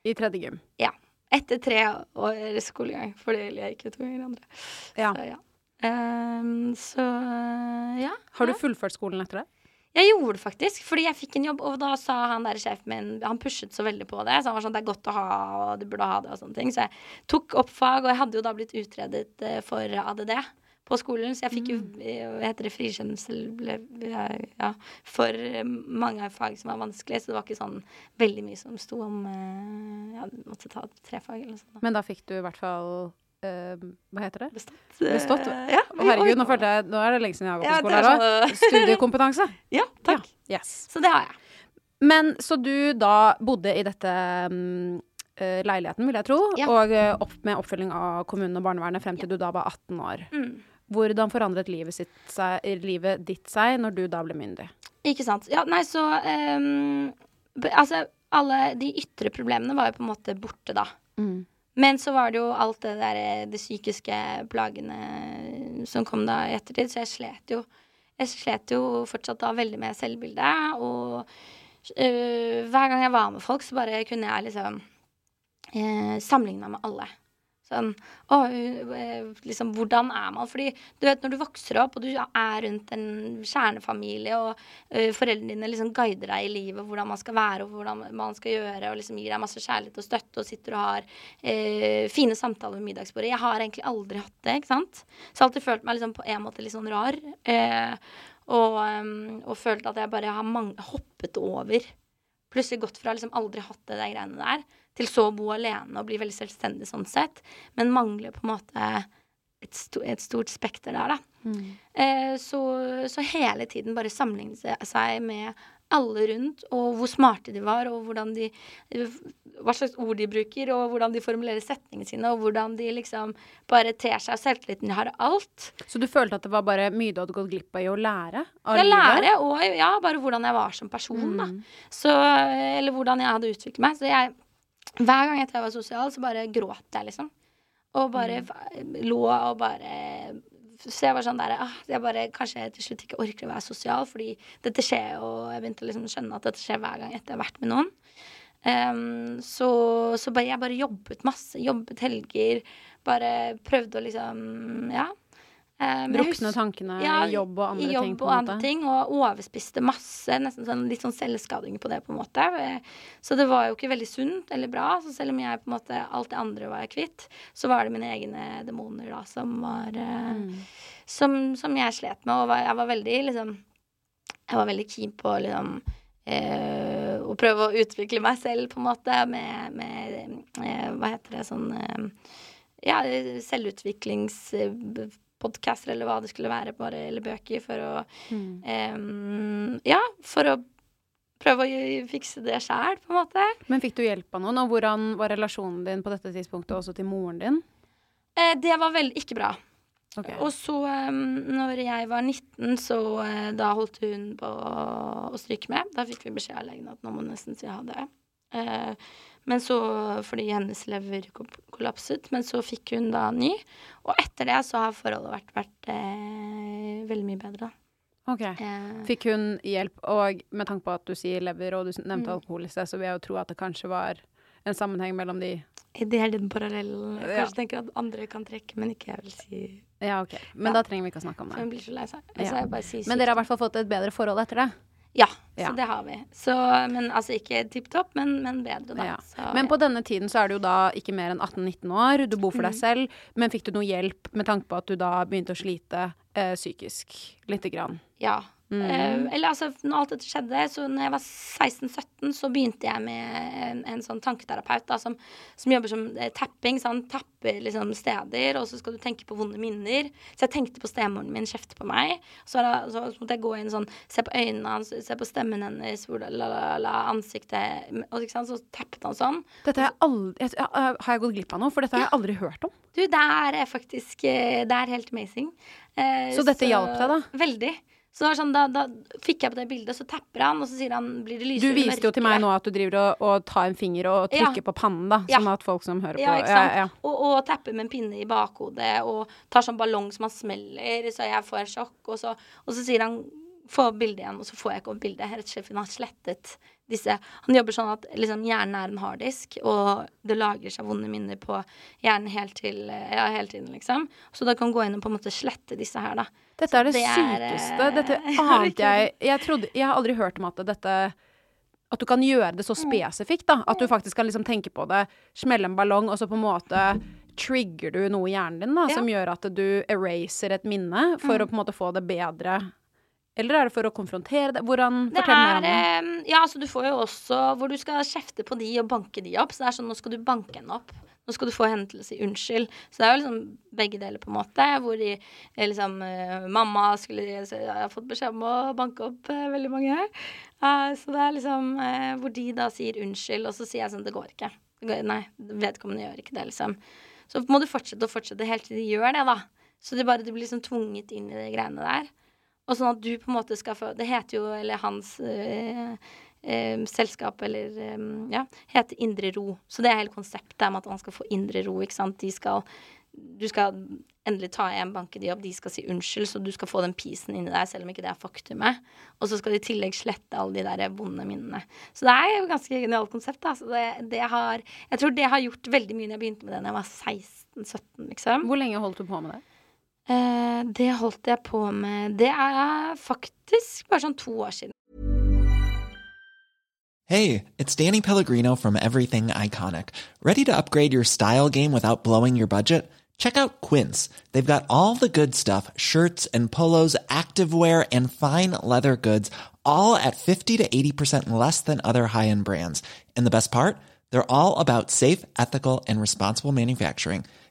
i tredje gym? Ja. Etter tre år skolegang, fordi jeg gikk jo to ganger andre. Ja. Så ja. Um, så ja. Har du fullført skolen etter det? Jeg gjorde det faktisk, fordi jeg fikk en jobb, og da sa han der sjefen min Han pushet så veldig på det, så han var sånn Det er godt å ha, og du burde ha det, og sånne ting. Så jeg tok opp fag, og jeg hadde jo da blitt utredet eh, for ADD på skolen, så jeg fikk jo eh, hva heter det, frikjennelse ja, for eh, mange fag som var vanskelig, så det var ikke sånn veldig mye som sto om eh, Ja, du måtte ta tre fag eller noe sånt. Men da fikk du i hvert fall Hva heter det? Bestått. Bestått? Ja. Å, herregud, nå jeg Nå er det lenge siden jeg har gått Ja, på skole er her òg. Studiekompetanse. [laughs] Ja, takk. Ja, yes. Så det har jeg. Men så du da bodde i dette mm, eh, leiligheten, vil jeg tro, og opp, med oppfølging av kommunen og barnevernet frem til du da var 18 år. Mm. Hvordan forandret livet, sitt seg, livet ditt seg når du da ble myndig? Ikke sant. Ja, nei, så um, Altså, alle de ytre problemene var jo på en måte borte da. Men så var det jo alt det der eh, De psykiske plagene som kom da i ettertid, så jeg slet jo Jeg slet jo fortsatt da veldig med selvbildet, og uh, hver gang jeg var med folk, så bare kunne jeg liksom eh, sammenligna med alle. Sånn Å, øh, liksom, hvordan er man? Fordi du vet, når du vokser opp, og du er rundt en kjernefamilie, og uh, foreldrene dine liksom guider deg i livet, hvordan man skal være, og hvordan man skal gjøre, og liksom gir deg masse kjærlighet og støtte, og sitter og har uh, fine samtaler ved middagsbordet. Jeg har egentlig aldri hatt det, ikke sant? Så jeg alltid følt meg liksom på en måte litt sånn rar. Uh, og, um, og følt at jeg bare har hoppet over plutselig gått fra liksom aldri hatt det der greiene der, til så å bo alene og bli veldig selvstendig sånn sett, men mangler på en måte et, sto et stort spekter der, da. Eh, så, så hele tiden bare sammenligne seg- med alle rundt, og hvor smarte de var, og hvordan de Hva slags ord de bruker, og hvordan de formulerer setningene sine, og hvordan de liksom bare ter seg, og selvtilliten de har, alt. Så du følte at det var bare mye du hadde gått glipp av i å lære? Av ja, lære, og ja, bare hvordan jeg var som person, da. Så, eller hvordan jeg hadde utviklet meg. Så jeg, hver gang jeg var sosial, så bare gråt jeg, liksom. Og bare mm. lå og bare Så jeg var sånn der ah, Jeg bare kanskje jeg til slutt ikke orker å være sosial, fordi dette skjer, og jeg begynte å liksom skjønne at dette skjer hver gang etter jeg har vært med noen. Um, så så bare, jeg bare jobbet masse. Jobbet helger. Bare prøvde å liksom Ja. Drukne tankene ja, i jobb og andre i jobb ting? og andre ting, og overspiste masse. Nesten sånn, litt sånn selvskading på det, på en måte. Eh, Så det var jo ikke veldig sunt eller bra. Så selv om jeg på en måte alt det andre var jeg kvitt, så var det mine egne demoner da som var eh, Mm. som, som jeg slet med, og var, jeg var veldig liksom Jeg var veldig keen på liksom eh, å prøve å utvikle meg selv, på en måte, med, med eh, Hva heter det sånn eh, Ja, selvutviklingspodkaster, eller hva det skulle være, bare, eller bøker, for å Mm. eh, Ja, for å prøve å fikse det sjæl, på en måte. Men fikk du hjelp av noen, og hvordan var relasjonen din på dette tidspunktet også til moren din? Eh, det var veldig ikke bra. Okay. Og så, um, når jeg var 19, så uh, da holdt hun på å stryke med. Da fikk vi beskjed av legen at nå må nesten si ha det. Eh, men så, fordi hennes lever kollapset, men så fikk hun da ny. Og etter det så har forholdet vært, vært eh, veldig mye bedre, da. Ok. Eh, Fikk hun hjelp, og med tanke på at du sier lever, og du nevnte Mm. alkohol i sted, så vil jeg jo tro at det kanskje var en sammenheng mellom de det er den parallellen jeg Ja. kanskje tenker at andre kan trekke, men ikke jeg vil si Ja, ok. Men Ja. da trenger vi ikke å snakke om For hun det. blir så lei seg. Ja. Så jeg bare sier Men dere har i hvert fall fått et bedre forhold etter det. Ja, Ja. så det har vi. Så, men altså ikke tipp topp, men, men bedre, da. Ja. Så, Men på denne tiden så er du jo da ikke mer enn 18-19 år, du bor for deg Mm. selv, men fikk du noe hjelp med tanke på at du da begynte å slite eh, psykisk lite grann? Ja. Mm. Eh, eller altså, når alt dette skjedde, så når jeg var 16-17, så begynte jeg med en, en sånn tanketerapeut da, som, som jobber som eh, tapping. Så han tapper liksom steder, og så skal du tenke på vonde minner. Så jeg tenkte på stemoren min kjefte på meg. Så, da, så, så måtte jeg gå inn sånn, se på øynene hans, se på stemmen hennes, hvor la, la, la, ansiktet og Så tappet han sånn. Dette har jeg jeg, Har jeg gått glipp av noe? For dette har jeg aldri hørt om. Du, det er faktisk eh, Det er helt amazing. Eh, Så dette hjalp deg, da? Veldig. Så sånn, da, da fikk jeg på det bildet, så tapper han, og så sier han blir det lysere Du viste jo til meg nå at du driver og, og tar en finger og Ja. på pannen, da. Sånn at folk som hører på Ja, ikke sant? Ja, ja. Og, og tapper med en pinne i bakhodet, og tar sånn ballong som han smeller, så jeg får sjokk, og så, og så sier han få opp bildet igjen, og så får jeg ikke opp bildet. Rett og slett fordi har slettet disse Han jobber sånn at liksom, hjernen er en harddisk, og det lager seg vonde minner på hjernen helt til, ja, hele tiden, liksom. Så da kan gå inn og på en måte slette disse her, da. Dette er det, det sykeste. eh, Dette [laughs] ante jeg Jeg trodde Jeg har aldri hørt om at dette At du kan gjøre det så spesifikt, da. At du faktisk kan liksom tenke på det, smelle en ballong, og så på en måte trigger du noe i hjernen din da, Ja. som gjør at du eraser et minne for å på en måte få det bedre. Eller er det for å konfrontere det? Hvordan Det Fortell er om det. eh, Ja, altså du får jo også hvor du skal kjefte på de og banke de opp. Så det er sånn nå skal du banke henne opp. Nå skal du få henne til å si unnskyld. Så det er jo liksom begge deler, på en måte. Hvor de eh, liksom eh, Mamma skulle så Jeg har fått beskjed om å banke opp eh, veldig mange. Eh, så det er liksom eh, hvor de da sier unnskyld, og så sier jeg sånn Det går ikke. Det går, nei, vedkommende gjør ikke det, liksom. Så må du fortsette og fortsette helt til de gjør det, da. Så det bare du blir liksom tvunget inn i de greiene der. Og sånn at du på en måte skal få Det heter jo, eller hans eh, eh, selskap, eller eh, ja, heter Indre Ro. Så det er hele konseptet om at han skal få indre ro, ikke sant. De skal Du skal endelig ta igjen, banke de opp, de skal si unnskyld, så du skal få den pisen inni deg, selv om ikke det er faktumet. Og så skal de i tillegg slette alle de der vonde minnene. Så det er jo et ganske genialt konsept, da. Så det, det har Jeg tror det har gjort veldig mye når jeg begynte med det da jeg var 16-17, liksom. Hvor lenge holdt du på med det? Eh, det holdt jeg på med Det er faktisk bare sånn to år siden. Hey, it's Danny Pellegrino from Everything Iconic. Ready to upgrade your style game without blowing your budget? Check out Quince. They've got all the good stuff shirts and polos, activewear, and fine leather goods, all at 50 to 80% less than other high end brands. And the best part? They're all about safe, ethical, and responsible manufacturing.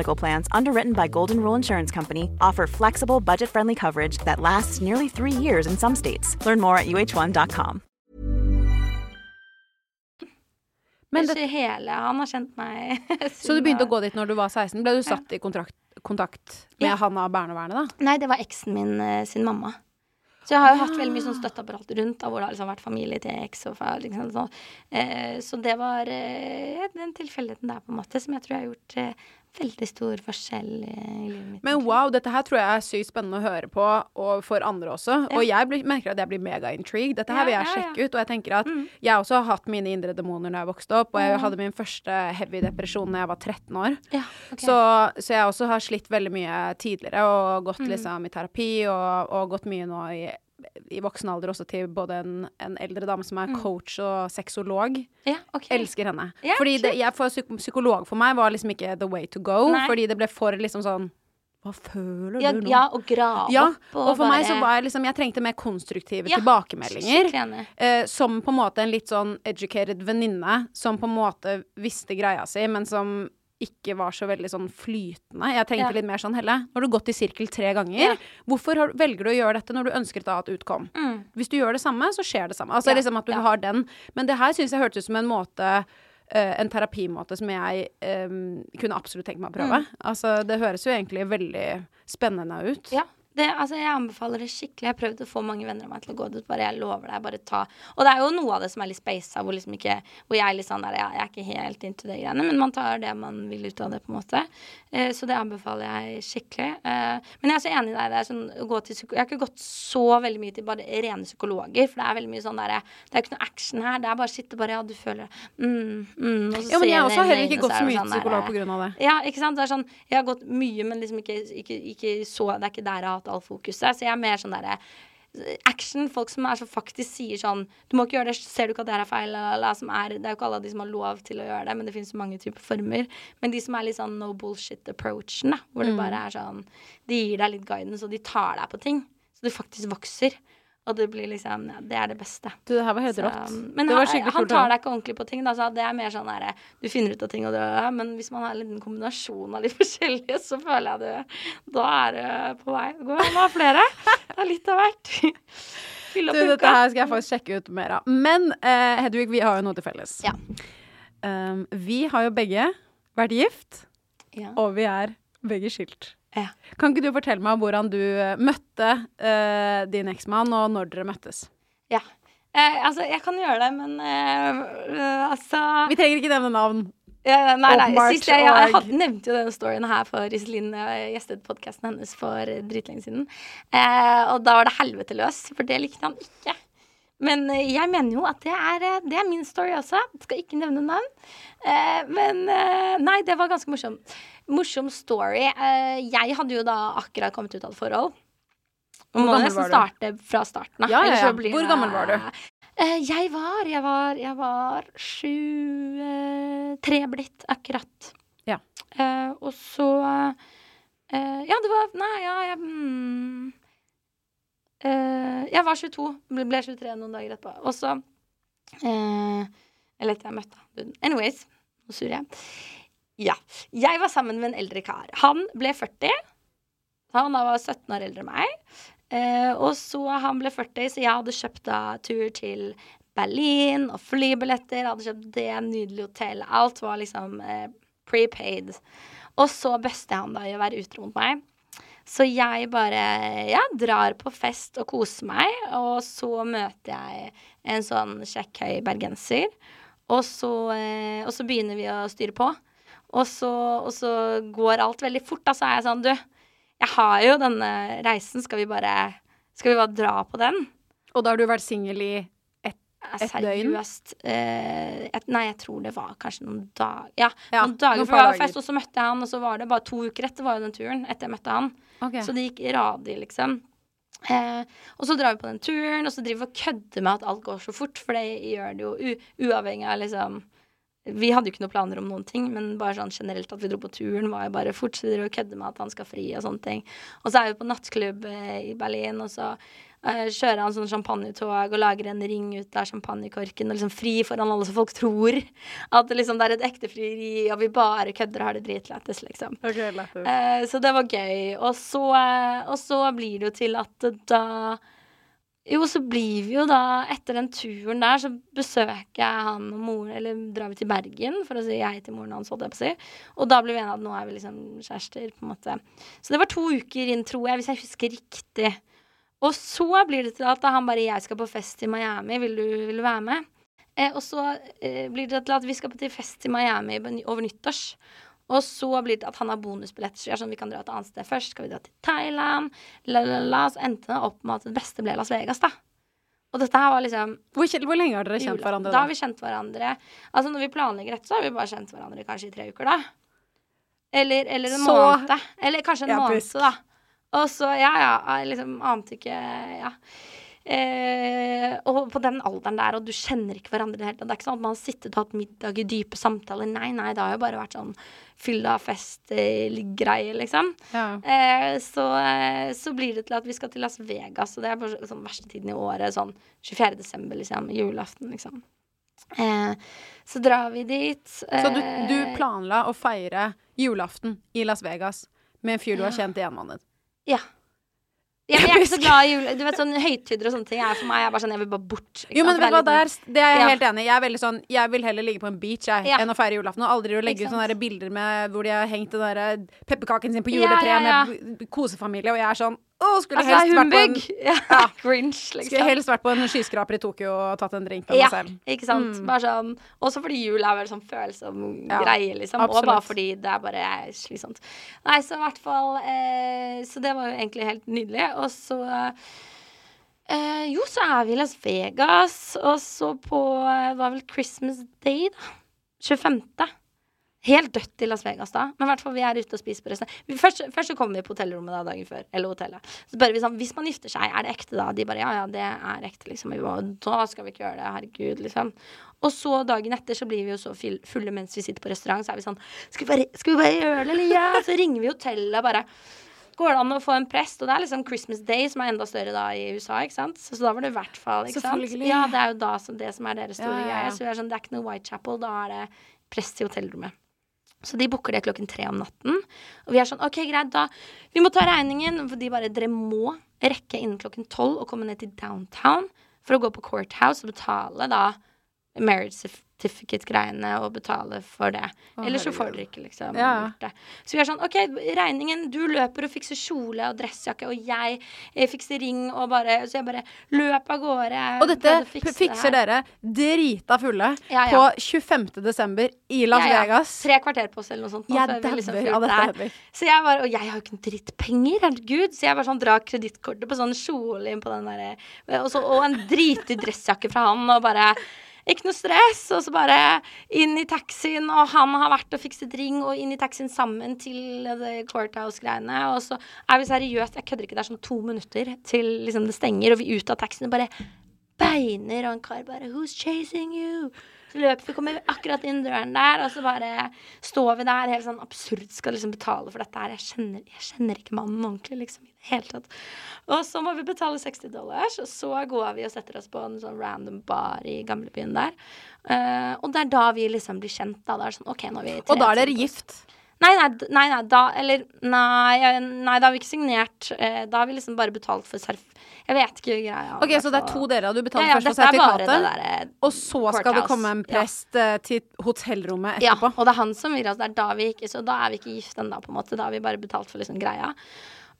Medical Plans, underwritten by Golden Rule Insurance Company, offer flexible, budget friendly coverage that lasts nearly three years in some states. Learn more at uh1.com. Men Ikke hele. Han har kjent meg [laughs] så du begynte å gå dit når du var 16. Ble du satt i kontrakt, kontakt med Ja. han av barnevernet, da? Nei, det var eksen min eh, sin mamma. Så jeg har jo hatt veldig mye sånn støtteapparat rundt, da, hvor det har liksom vært familie til eks og far. Liksom, så. eh, så det var eh, den tilfeldigheten der, på en måte, som jeg tror jeg har gjort eh, veldig stor forskjell i livet mitt. Men wow, dette her tror jeg er sykt spennende å høre på, og for andre også. Og jeg blir, merker at jeg blir mega-intrigued. Dette her vil jeg ja, ja. sjekke ut. Og jeg tenker at jeg også har hatt mine indre demoner da jeg vokste opp, og jeg hadde min første heavy depresjon da jeg var 13 år. Ja, ok. Så, så jeg også har slitt veldig mye tidligere, og gått liksom i terapi, og, og gått mye nå i i voksen alder også til både en, en eldre dame som er coach og sexolog. ja, okay. Elsker henne. Ja, fordi det, jeg, for psykolog for meg var liksom ikke the way to go, Nei. fordi det ble for liksom sånn Hva føler Ja, du nå? ja, og grave Ja, opp. og for meg så var jeg liksom Jeg trengte mer konstruktive Ja, tilbakemeldinger. Eh, som på en måte en litt sånn educated venninne som på en måte visste greia si, men som ikke var så veldig sånn flytende. Jeg tenkte Ja. litt mer sånn Helle, nå har du gått i sirkel tre ganger. Ja. Hvorfor har, velger du å gjøre dette når du ønsker et annet utkom? Mm. Hvis du gjør det samme, så skjer det samme. Altså Ja, liksom at du har den. Men det her syns jeg hørtes ut som en måte eh, en terapimåte som jeg um, kunne absolutt tenkt meg å prøve. Mm. Altså, det høres jo egentlig veldig spennende ut. Ja. Det, altså, jeg anbefaler det skikkelig. Jeg har prøvd å få mange venner av meg til å gå dit. Bare jeg lover deg, bare ta Og det er jo noe av det som er litt spasa, hvor liksom ikke Hvor jeg er litt sånn der, jeg er ikke helt into det greiene, men man tar det man vil ut av det, på en måte. Eh, så det anbefaler jeg skikkelig. Eh, men jeg er så enig i deg. Det er sånn å gå til psyko Jeg har ikke gått så veldig mye til bare rene psykologer, for det er veldig mye sånn derre Det er ikke noe action her. Det er bare å sitte bare Ja, du føler. Mm, mm, og så Ja, men jeg, jeg har også har heller ikke gått så mye sånn til psykolog på grunn av det. ja, ikke sant. Det er sånn, jeg har gått mye, men liksom ikke, ikke, ikke så Det er ikke der jeg har hatt all fokuset. Så jeg er mer sånn derre action. Folk som så faktisk sier sånn Du må ikke gjøre det, ser du ikke at det her er feil? Eller, som er, det er jo ikke alle de som har lov til å gjøre det, men det finnes så mange typer former. Men de som er litt sånn no bullshit-approachen, hvor det Mm. bare er sånn De gir deg litt guidance, og de tar deg på ting. Så du faktisk vokser. Og det blir liksom ja, Det er det beste. Du, det her var helt Så, rått. Men han, han tar deg ikke ordentlig på ting. Da, så det er mer sånn her Du finner ut av ting, og det, ja, men hvis man har en liten kombinasjon av de [laughs] forskjellige, så føler jeg det Da er du på vei. Gå an å ha flere. Det er litt av hvert. Du, dette her skal jeg faktisk sjekke ut mer av. Men eh, Hedvig, vi har jo noe til felles. Ja. Um, vi har jo begge vært gift, Ja. og vi er begge skilt. Ja. Kan ikke du fortelle meg hvordan du eh, møtte uh, din eksmann, og når dere møttes? ja. Eh, altså, jeg kan gjøre det, men eh, øh, altså Vi trenger ikke nevne navn. Ja, nei, nei, sist jeg, jeg hadde, nevnte jo denne storyen her for Iselin. Jeg gjestet podkasten hennes for eh, dritlenge siden. Eh, og da var det helvete løs, for det likte han ikke. Men eh, jeg mener jo at det er, eh, det er min story også. Skal ikke nevne navn. Eh, men eh, nei, det var ganske morsom. Morsom story. Eh, jeg hadde jo da akkurat kommet ut av et forhold. Hvor må nesten starte fra starten av. Ja, ja, ja. Hvor gammel var du? Eh, jeg var Jeg var, jeg var sju eh, Tre blitt, akkurat. Ja. Og så Ja, det var Nei, ja, jeg mm, Jeg var 22. Ble, ble 23 noen dager etterpå. Og så Eller etter jeg møtte han. Anyways, nå surrer jeg. Ja. Jeg var sammen med en eldre kar. Han ble 40. Han var 17 år eldre enn meg. Eh, og så han ble 40, så jeg hadde kjøpt da tur til Berlin og flybilletter. Hadde kjøpt det, nydelige hotell. Alt var liksom eh, prepaid. Og så bøster han da i å være utro mot meg. Så jeg bare ja, drar på fest og koser meg, og så møter jeg en sånn kjekk, høy bergenser. Og så, eh, og så begynner vi å styre på. Og så, og så går alt veldig fort. Da så er jeg sånn, du, jeg har jo denne reisen, skal vi bare, skal vi bare dra på den? Og da har du vært singel i et, døgn? Seriøst. Eh, et, nei, jeg tror det var kanskje noen dager Ja, Ja, noen dager noen før dager. fest, og så møtte jeg han, og så var det bare to uker etter var jo den turen, etter jeg møtte han. Okay. Så det gikk radig, liksom. Eh, og så drar vi på den turen, og så driver vi og kødder med at alt går så fort, for det gjør det jo uavhengig av liksom Vi hadde jo ikke noen planer om noen ting, men bare sånn generelt at vi dro på turen, var jo bare fort. Så vi driver og kødder med at han skal fri og sånne ting. Og så er vi på nattklubb eh, i Berlin, og så eh, kjører han sånn champagnetog og lager en ring ut av champagnekorken og liksom fri foran alle, så folk tror at det liksom det er et ekte frieri, og vi bare kødder og har det dritlættis, liksom. Eh, så det var gøy. Og så, og så blir det jo til at da Jo, så blir vi jo da Etter den turen der, så besøker jeg han og moren Eller drar vi til Bergen for å si jeg til moren hans, holdt jeg på å si. Og da blir vi enige at nå er vi liksom kjærester, på en måte. Så det var to uker inn, tror jeg, hvis jeg husker riktig. Og så blir det til at han bare 'Jeg skal på fest i Miami, vil du, vil du være med?' Eh, og så eh, blir det til at vi skal på fest i Miami over nyttårs. Og så blir det at han har bonusbilletter, så sånn, vi kan dra et annet sted først. Skal vi dra til Thailand? La, la, la. Så endte det opp med at det beste ble Las Vegas, da. Og dette her var liksom Hvor, hvor lenge har dere kjent hverandre? Da da har vi kjent hverandre Altså når vi planlegger dette, så har vi bare kjent hverandre kanskje i tre uker, da. Eller, eller en Så- måned. Eller kanskje en ja, måned, da. Og så, ja, ja, jeg liksom ante ikke Ja. Eh, og på den alderen der, og du kjenner ikke hverandre i det hele tatt. Det er ikke sånn at man har sittet og hatt middag i dype samtaler. Nei, nei, det har jo bare vært sånn fylla fest-greie, liksom. Ja. Eh, så, eh, så blir det til at vi skal til Las Vegas, og det er bare sånn verste tiden i året. Sånn 24. desember, liksom. Julaften, liksom. Eh, så drar vi dit. Så du, eh, du planla å feire julaften i Las Vegas med en fyr du har kjent i en måned? Ja. Jeg er [laughs] ikke så glad i jul... Du vet, sånn høytider og sånne ting er for meg jeg sånn, jeg vil bare bort. Jo, men? Vet du hva, det er der, det er jeg Ja. helt enig i. Jeg er veldig sånn Jeg vil heller ligge på en beach jeg, Ja. enn å feire julaften. Og aldri å legge ut sånne bilder med hvor de har hengt den der pepperkaken sin på juletreet ja. med kosefamilie, og jeg er sånn Å, skulle Altså, helst vært på en! [laughs] Ja, Grinch, liksom. Skulle helst vært på en skyskraper i Tokyo og tatt en drink Ja, meg selv. ikke sant. Mm. Bare sånn Også fordi jul er vel sånn følsom Ja, greie, liksom. absolutt. Og bare fordi det er bare slitsomt. Nei, så i hvert fall eh, Så det var jo egentlig helt nydelig. Og så eh, Jo, så er vi i Las Vegas, og så på eh, Det var vel Christmas Day, da. 25. Helt dødt i Las Vegas da. Men i hvert fall vi er ute og spiser på restaurant. Først, først så kommer vi på hotellrommet da dagen før. Eller hotellet. Så spør vi sånn Hvis man gifter seg, er det ekte da? De bare ja, ja, det er ekte, liksom. Vi bare, da skal vi ikke gjøre det. Herregud, liksom. Og så dagen etter så blir vi jo så fulle mens vi sitter på restaurant, så er vi sånn Skal vi bare, skal vi bare gjøre det, eller? Ja. Så ringer vi hotellet og bare Går det an å få en prest? Og det er liksom Christmas Day, som er enda større da i USA, ikke sant? Så, så da var det i hvert fall, ikke sant? Ja, det er jo da som det som er deres store Ja, ja, ja. greie. Så vi er sånn, det er ikke noe Whitechapel, da er det prest i hotellrommet. Så de booker det klokken tre om natten. Og vi er sånn, ok, greit, da Vi må ta regningen. For de bare, dere må rekke innen klokken tolv og komme ned til downtown for å gå på courthouse og betale da marriage certificate-greiene og betale for det. Å, Ellers så får dere ikke liksom Ja. gjort det. Så vi er sånn, ok, regningen, du løper og fikser kjole og dressjakke, og jeg, jeg, fikser ring og bare Så jeg bare løp av gårde. Og dette fikse fikser det dere drita fulle Ja, ja. på 25. desember i Las. Vegas. Tre kvarter på oss eller noe sånt. nå, Jeg så liksom av dette. Så jeg bare, og jeg har jo ikke dritt drittpenger, herregud. Så jeg bare sånn drar kredittkortet på sånn kjole inn på den derre og, og en dritdyr dressjakke fra han, og bare ikke noe stress. Og så bare inn i taxien, og han har vært og fikset ring, og inn i taxien sammen til the Courthouse-greiene. Og så er vi seriøst, jeg kødder ikke, det er sånn to minutter til liksom det stenger, og vi ut av taxien og bare beiner, og en kar bare 'Who's chasing you?' Så løper vi, kommer akkurat inn døren der, og så bare står vi der helt sånn absurd skal liksom betale for dette her. Jeg kjenner, jeg kjenner ikke mannen ordentlig, liksom, i det hele tatt. Og så må vi betale 60 dollars, og så går vi og setter oss på en sånn random bar i gamlebyen der. Uh, og det er da vi liksom blir kjent, da. Det er sånn, OK, nå er vi tre Og da er dere gift. Nei, nei, nei, nei, da Eller nei, nei da har vi ikke signert. Eh, da har vi liksom bare betalt for serf... Jeg vet ikke greia. Ok, Så det er to dere, du betaler Ja, ja, først for er sertifikatet. eh, og så skal det komme en prest ja. til hotellrommet etterpå? Ja, og det er han som vil oss. Det er da vi ikke Så da er vi ikke gift ennå, på en måte. Da har vi bare betalt for liksom greia.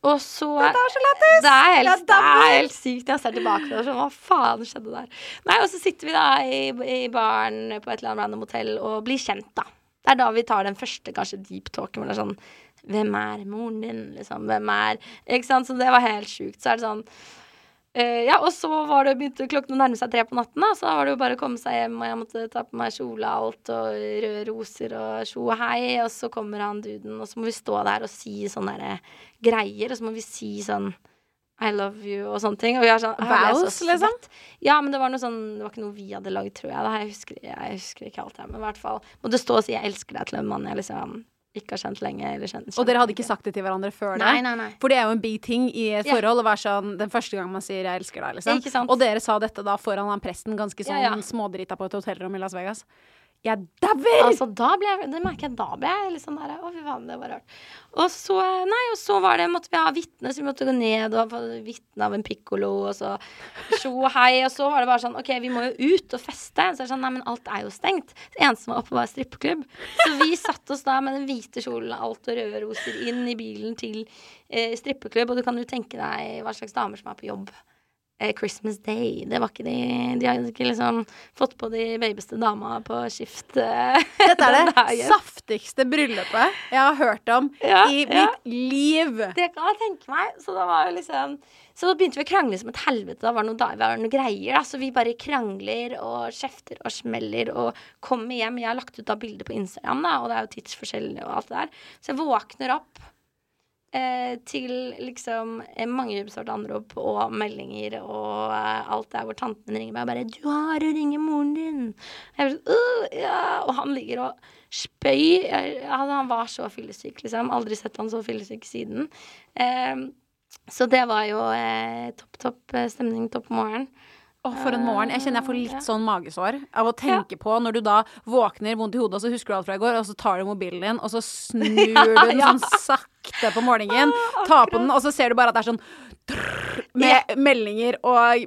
Og så Dette er så lættis! Det er helt, det er helt sykt. Jeg ser tilbake på det sånn Hva faen skjedde der? Nei, og så sitter vi da i, i baren på et eller annet random hotell og blir kjent, da. Det er da vi tar den første kanskje deep talken hvor det er sånn Hvem er moren din, liksom? Hvem er Ikke sant? Så det var helt sjukt. Så er det sånn uh, ja, og så var det begynte klokken å nærme seg tre på natten, da. Så da var det jo bare å komme seg hjem, og jeg måtte ta på meg kjole og alt, og røde roser og tjo og hei. Og så kommer han duden, og så må vi stå der og si sånne greier, og så må vi si sånn I love you og sånne ting. Og vi har sånn «Å, jeg ble så Vows, liksom? Ja, men det var noe sånn Det var ikke noe vi hadde lagd, tror jeg. Jeg, husker, jeg husker ikke alt, jeg. Men i hvert fall må det stå og si 'jeg elsker deg' til en mann jeg liksom ikke har kjent lenge. Eller kjent, Og dere hadde ikke sagt det til hverandre før det? Nei, nei, nei. For det er jo en big ting i et forhold forhold å være sånn den første gang man sier 'jeg elsker deg', liksom. Og dere sa dette da foran han presten, ganske sånn Ja, ja. smådrita på et hotellrom i Las Vegas. Jeg dauer! Altså, da ble jeg, det merker jeg, da ble jeg litt sånn der Å, fy faen, det var rart. Og så, nei, og så var det, måtte vi ha vitne, så vi måtte gå ned og få vitne av en pikkolo, og så tjo hei, og så var det bare sånn OK, vi må jo ut og feste. Så er det sånn, nei, men alt er jo stengt. Det eneste som var oppe, var strippeklubb. Så vi satte oss da med den hvite kjolen og alt og røde roser inn i bilen til eh, strippeklubb, og du kan jo tenke deg hva slags damer som er på jobb. Eh, Christmas Day. Det var ikke de De hadde ikke liksom fått på de babyste dama på skift. eh, [laughs] Dette er det dagen. saftigste bryllupet jeg har hørt om Ja, i ja. mitt liv. Det kan jeg tenke meg. Så da var jo liksom Så da begynte vi å krangle som et helvete. Da var det noe, da, var det noe greier. Da. Så vi bare krangler og kjefter og smeller og kommer hjem. Jeg har lagt ut da bilder på Instagram, da, og det er jo tidsforskjell og alt det der. Så jeg våkner opp eh, til liksom eh, mange ubesvarte anrop og meldinger og eh, alt der hvor tanten min ringer meg og bare 'Du har å ringe moren din'. Jeg sånn, uh, ja. Og han ligger og spøy. Han, han var så fyllesyk, liksom. Aldri sett han så fyllesyk siden. Eh, så det var jo eh, topp, topp eh, stemning, topp morgen. Oh, for en morgen. Jeg kjenner jeg får litt sånn magesår av å tenke på når du da våkner vondt i hodet, og så husker du alt fra i går, og så tar du mobilen din, og så snur [laughs] du den Ja. sånn sakte på morgenen, Ta på den, og så ser du bare at det er sånn med meldinger og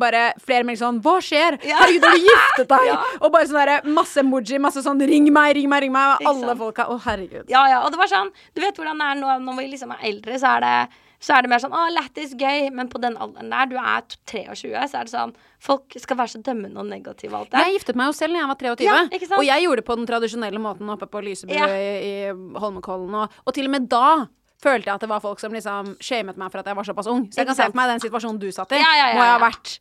bare flere meldinger sånn Hva skjer? Herregud, har du giftet deg? [laughs] Og bare sånn derre masse emoji, masse sånn Ring meg, ring meg, ring meg. Og Alle folka. Å, herregud. Ja, ja, og det var sånn Du vet hvordan det er nå når vi liksom er eldre, så er det så er det mer sånn 'Å, lættis, gøy', men på den alderen der, du er 23, så er det sånn Folk skal være så dømmende og negative og alt det. Jeg giftet meg jo selv da jeg var 23, Ja, og jeg gjorde det på den tradisjonelle måten oppe på Lysebu Ja. i, i Holmenkollen, og, og til og med da følte jeg at det var folk som liksom shamet meg for at jeg var såpass ung. Så jeg kan se for meg den situasjonen du satt i. Ja, ja, ja, Må jeg ha vært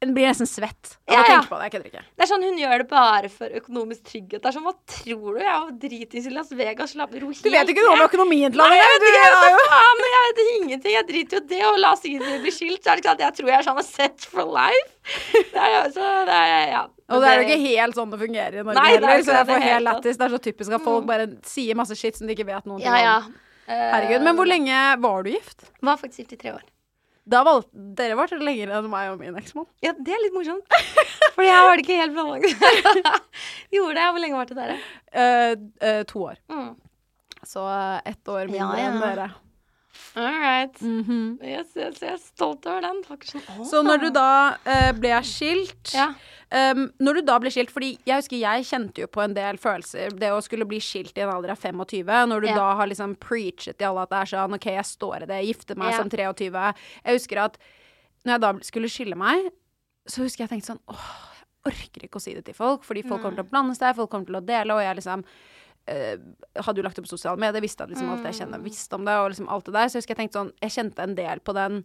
En blir nesten svett av Ja, å tenke på det. Jeg kødder ikke. Det er sånn Hun gjør det bare for økonomisk trygghet. Det er sånn, Hva tror du? Jeg var dritings i Las Vegas. Slapp ro helt Du vet jo ikke noe om økonomien til Nei, han. jeg ikke, er faen, jeg vet ingenting. Jeg driter jo det. Og la oss si vi blir skilt, så er det ikke sant. Jeg tror jeg er sånn set for life. Det er, jo- så det er, ja. Og det er jo ikke helt sånn det fungerer i Norge Nei, det er heller, ikke så jeg får helt lættis. Det er så typisk at folk bare sier masse shit som de ikke vet noen ting Ja, ja. om. Herregud. Men hvor lenge var du gift? Var faktisk gift i tre år. Valgte Dere var lenger enn meg og min eksmann. Ja, det er litt morsomt. Fordi jeg var det ikke helt planlagt. [laughs] Gjorde det. Hvor lenge var det dere? Uh, uh, to år. Mm. Så eh, ett år mindre Ja, ja. enn dere. All right. yes, yes, jeg er stolt over den. Sånn, «Åh». Så når du da uh, ble skilt Ja. um, Når du da ble skilt Fordi jeg husker jeg kjente jo på en del følelser Det å skulle bli skilt i en alder av 25 Når du Ja. da har liksom preachet til alle at det er sånn Ok, jeg står i det, jeg gifter meg Ja. som 23 Jeg husker at Når jeg da skulle skille meg Så husker jeg tenkte sånn Åh, jeg orker ikke å si det til folk Fordi folk kommer til å blande seg Folk kommer til å dele Og jeg liksom hadde jo lagt på sosiale medier, visste at liksom alt jeg kjenner, visste om det, og liksom alt det der. Så jeg husker jeg tenkte sånn Jeg kjente en del på den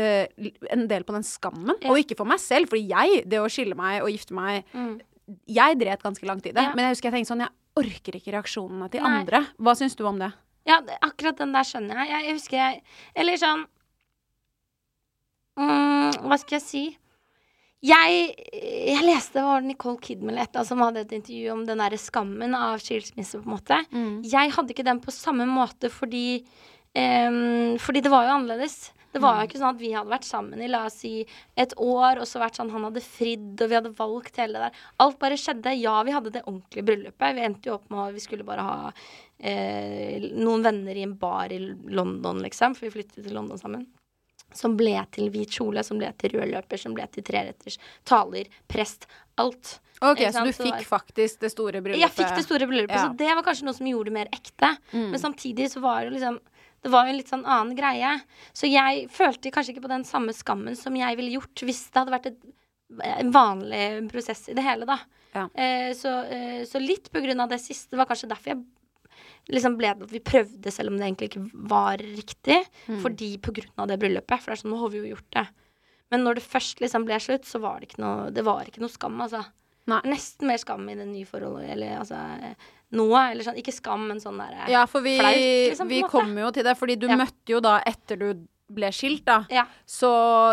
uh, En del på den skammen. Og ikke for meg selv, fordi jeg, det å skille meg og gifte meg Jeg dret ganske langt i det. Ja. Men jeg husker jeg tenkte sånn Jeg orker ikke reaksjonene til Nei. andre. Hva syns du om det? Ja, akkurat den der skjønner. Jeg, jeg husker jeg Eller sånn mm, Hva skal jeg si? Jeg, jeg leste det var Nicole Kidman annet som hadde et intervju om den derre skammen av skilsmisse, på en måte. Jeg hadde ikke den på samme måte fordi um, Fordi det var jo annerledes. Det var jo ikke sånn at vi hadde vært sammen i la oss si et år, og så vært sånn han hadde fridd, og vi hadde valgt hele det der. Alt bare skjedde. Ja, vi hadde det ordentlige bryllupet. Vi endte jo opp med at vi skulle bare ha eh, noen venner i en bar i London, liksom, for vi flyttet til London sammen. Som ble til hvit kjole, som ble til rød løper, som ble til treretters, taler, prest. Alt. Ok, så du fikk faktisk det store bryllupet? jeg fikk det store bryllupet, Ja. så det var kanskje noe som gjorde det mer ekte. Men samtidig så var det liksom Det var jo en litt sånn annen greie. Så jeg følte kanskje ikke på den samme skammen som jeg ville gjort hvis det hadde vært et, en vanlig prosess i det hele, da. Ja. Eh, så, eh, så litt på grunn av det siste var kanskje derfor jeg liksom ble det at vi prøvde, selv om det egentlig ikke var riktig. Fordi på grunn av det bryllupet. For det er sånn, nå har vi jo gjort det. Men når det først liksom ble slutt, så var det ikke noe, det var ikke noe skam, altså. Nei. Nesten mer skam i det nye forholdet, eller altså noe. Eller sånn, ikke skam, men sånn derre Ja, for vi, flaut, liksom, vi kommer jo til det, fordi du Ja. møtte jo da etter du ble skilt, da. Ja. Så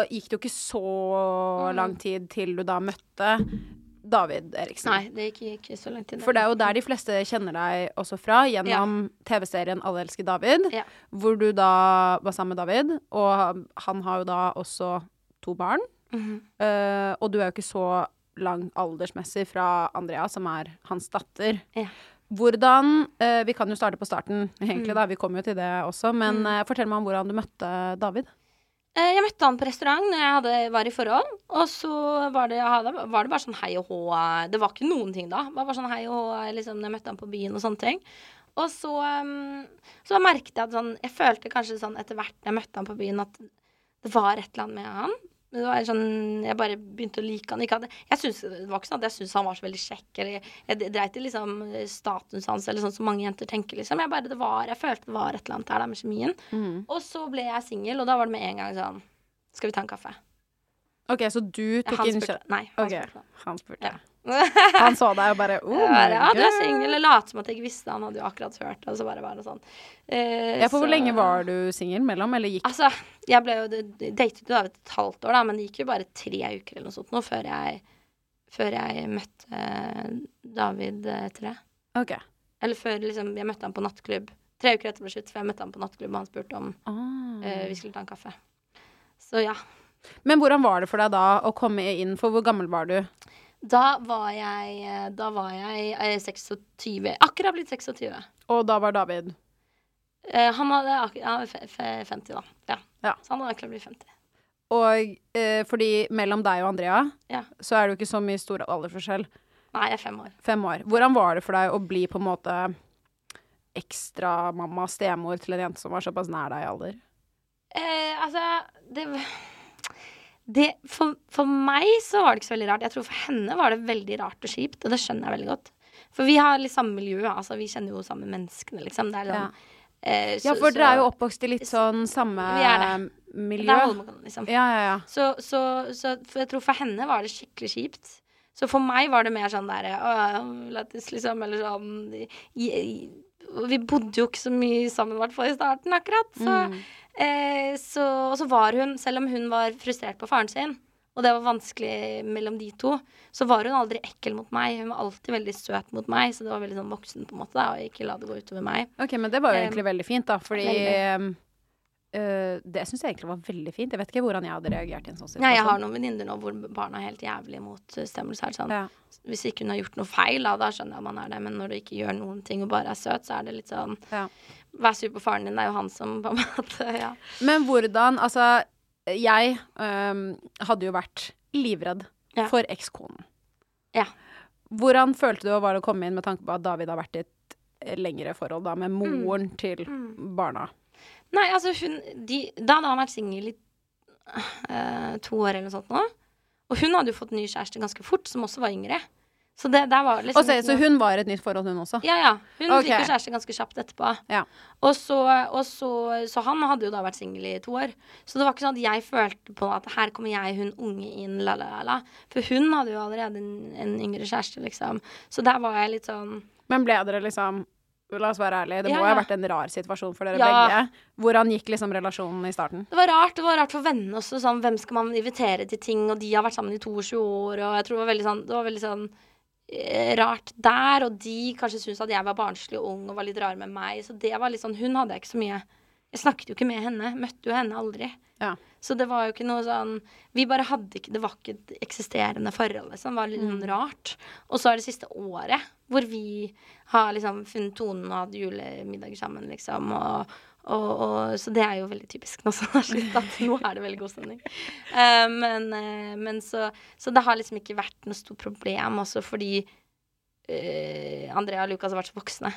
gikk det jo ikke så lang tid til du da møtte David Eriksen. Nei, det gikk ikke så lang tid. For det er jo der de fleste kjenner deg også fra, gjennom TV-serien Alle elsker David, Ja. hvor du da var sammen med David, og han har jo da også to barn. Mm -hmm. uh, og du er jo ikke så lang aldersmessig fra Andrea, som er hans datter. Ja. Hvordan uh, Vi kan jo starte på starten, egentlig, Mm. da. Vi kommer jo til det også. Men eh, fortell meg om hvordan du møtte David. Eh, Jeg møtte han på restaurant når jeg hadde, var i forhold. Og så var det, hadde, var det bare sånn hei og hå. Det var ikke noen ting da. Det var bare sånn hei og hå liksom, når jeg møtte han på byen og sånne ting. Og så, um, så merket jeg at sånn Jeg følte kanskje sånn etter hvert når jeg møtte han på byen, at det var et eller annet med han. Det var sånn, Jeg bare begynte å like han. Ikke hadde, jeg synes, det var ikke sånn at jeg syntes han var så veldig kjekk. Eller jeg, jeg dreit i liksom statusen hans, eller sånn som mange jenter tenker. liksom. Jeg bare, det var, jeg følte det var et eller annet der, med kjemien. Og så ble jeg singel, og da var det med en gang sånn Skal vi ta en kaffe? OK, så du tok spurte. Nei, han okay. spurte. han spurte. Ja. Han så deg og bare [laughs] oh my ja, du er singel. Eller late som at jeg ikke visste. Han hadde jo akkurat hørt det. bare så bare sånn. Eh, Ja, for hvor lenge var du singel mellom, eller gikk Altså, jeg ble jo datet jo da et halvt år, da, men det gikk jo bare tre uker eller noe sånt nå før jeg, før jeg møtte eh, David Tre. OK. Eller før liksom, jeg møtte han på nattklubb. Tre uker etter ble slutt, før jeg møtte han på nattklubb, og han spurte om Ah. eh, vi skulle ta en kaffe. Så ja. Men hvordan var det for deg da å komme inn? For hvor gammel var du? Da var jeg, eh, da var jeg eh, 26. Akkurat blitt 26. Og da var David Eh, han hadde ja, fe- fe- 50, da. Ja. Ja. Så han hadde akkurat blitt 50. Og eh, fordi mellom deg og Andrea Ja. så er det jo ikke så mye stor aldersforskjell. Nei, jeg er fem år. Fem år. Hvordan var det for deg å bli på en måte ekstramamma, stemor til en jente som var såpass nær deg i alder? Eh, altså, det, det for, for meg så var det ikke så veldig rart. Jeg tror for henne var det veldig rart og kjipt, og det skjønner jeg veldig godt. For vi har litt samme miljø, altså. Vi kjenner jo samme menneskene, liksom. Det er sånn, eh, så- Ja, for dere er jo oppvokst i litt sånn samme Vi er miljø. Det er Holmenkollen, liksom. Ja, ja, ja. Så, så, så jeg tror for henne var det skikkelig kjipt. Så for meg var det mer sånn derre Lættis, liksom. Eller sånn i, i, Vi bodde jo ikke så mye sammen, i hvert fall i starten, akkurat. Så, eh, så, og så var hun, selv om hun var frustrert på faren sin, og det var vanskelig mellom de to, så var hun aldri ekkel mot meg. Hun var alltid veldig søt mot meg, så det var veldig sånn voksen på en måte, da, og ikke la det gå utover meg. Ok, men det var jo Um, egentlig veldig fint, da, fordi veldig. eh, Det syns jeg egentlig var veldig fint. Jeg vet ikke hvordan jeg hadde reagert i en sånn situasjon. Ja, jeg har noen venninner nå hvor barna er helt jævlig mot eh, stemmelse. Sånn. Ja. Hvis ikke hun har gjort noe feil, da, da skjønner jeg at man er det. Men når du ikke gjør noen ting og bare er søt, så er det litt sånn Ja. Vær sur på faren din, det er jo han som på en måte Ja. Men hvordan Altså, jeg um, hadde jo vært livredd Ja. for ekskonen. Ja. Hvordan følte du det var å komme inn med tanke på at David har vært i et eh, lengre forhold da med moren til barna? Nei, altså hun de, Da hadde han vært singel i uh, to år eller noe sånt nå. Og hun hadde jo fått ny kjæreste ganske fort, som også var yngre. Så det liksom Og så hun var i et nytt forhold, hun også? Ja, ja. Hun okay. fikk jo kjæreste ganske kjapt etterpå. Ja. Og, så, og så, så han hadde jo da vært singel i to år. Så det var ikke sånn at jeg følte på at her kommer jeg, hun unge, inn, la, la, la, la. For hun hadde jo allerede en, en yngre kjæreste, liksom. Så der var jeg litt sånn Men ble dere liksom La oss være ærlige, det må Ja, jo ha vært en rar situasjon for dere Ja. begge. Hvordan gikk liksom relasjonen i starten? Det var rart det var rart for vennene også. Sånn, hvem skal man invitere til ting? Og de har vært sammen i 22 år, og jeg tror det var veldig sånn, det var veldig sånn rart der. Og de kanskje syntes at jeg var barnslig og ung og var litt rar med meg. Så det var litt sånn Hun hadde jeg ikke så mye Jeg snakket jo ikke med henne. Møtte jo henne aldri. Ja. Så det var jo ikke noe sånn Vi bare hadde ikke Det var ikke et eksisterende forhold, liksom. Det var litt mm. rart. Og så er det siste året hvor vi har liksom funnet tonen og hatt julemiddager sammen, liksom. Og, og, og, så det er jo veldig typisk nå som det har slutt, at nå er det veldig god stemning. Uh, men uh, men så, så det har liksom ikke vært noe stort problem, også fordi uh, Andrea og Lukas har vært så voksne.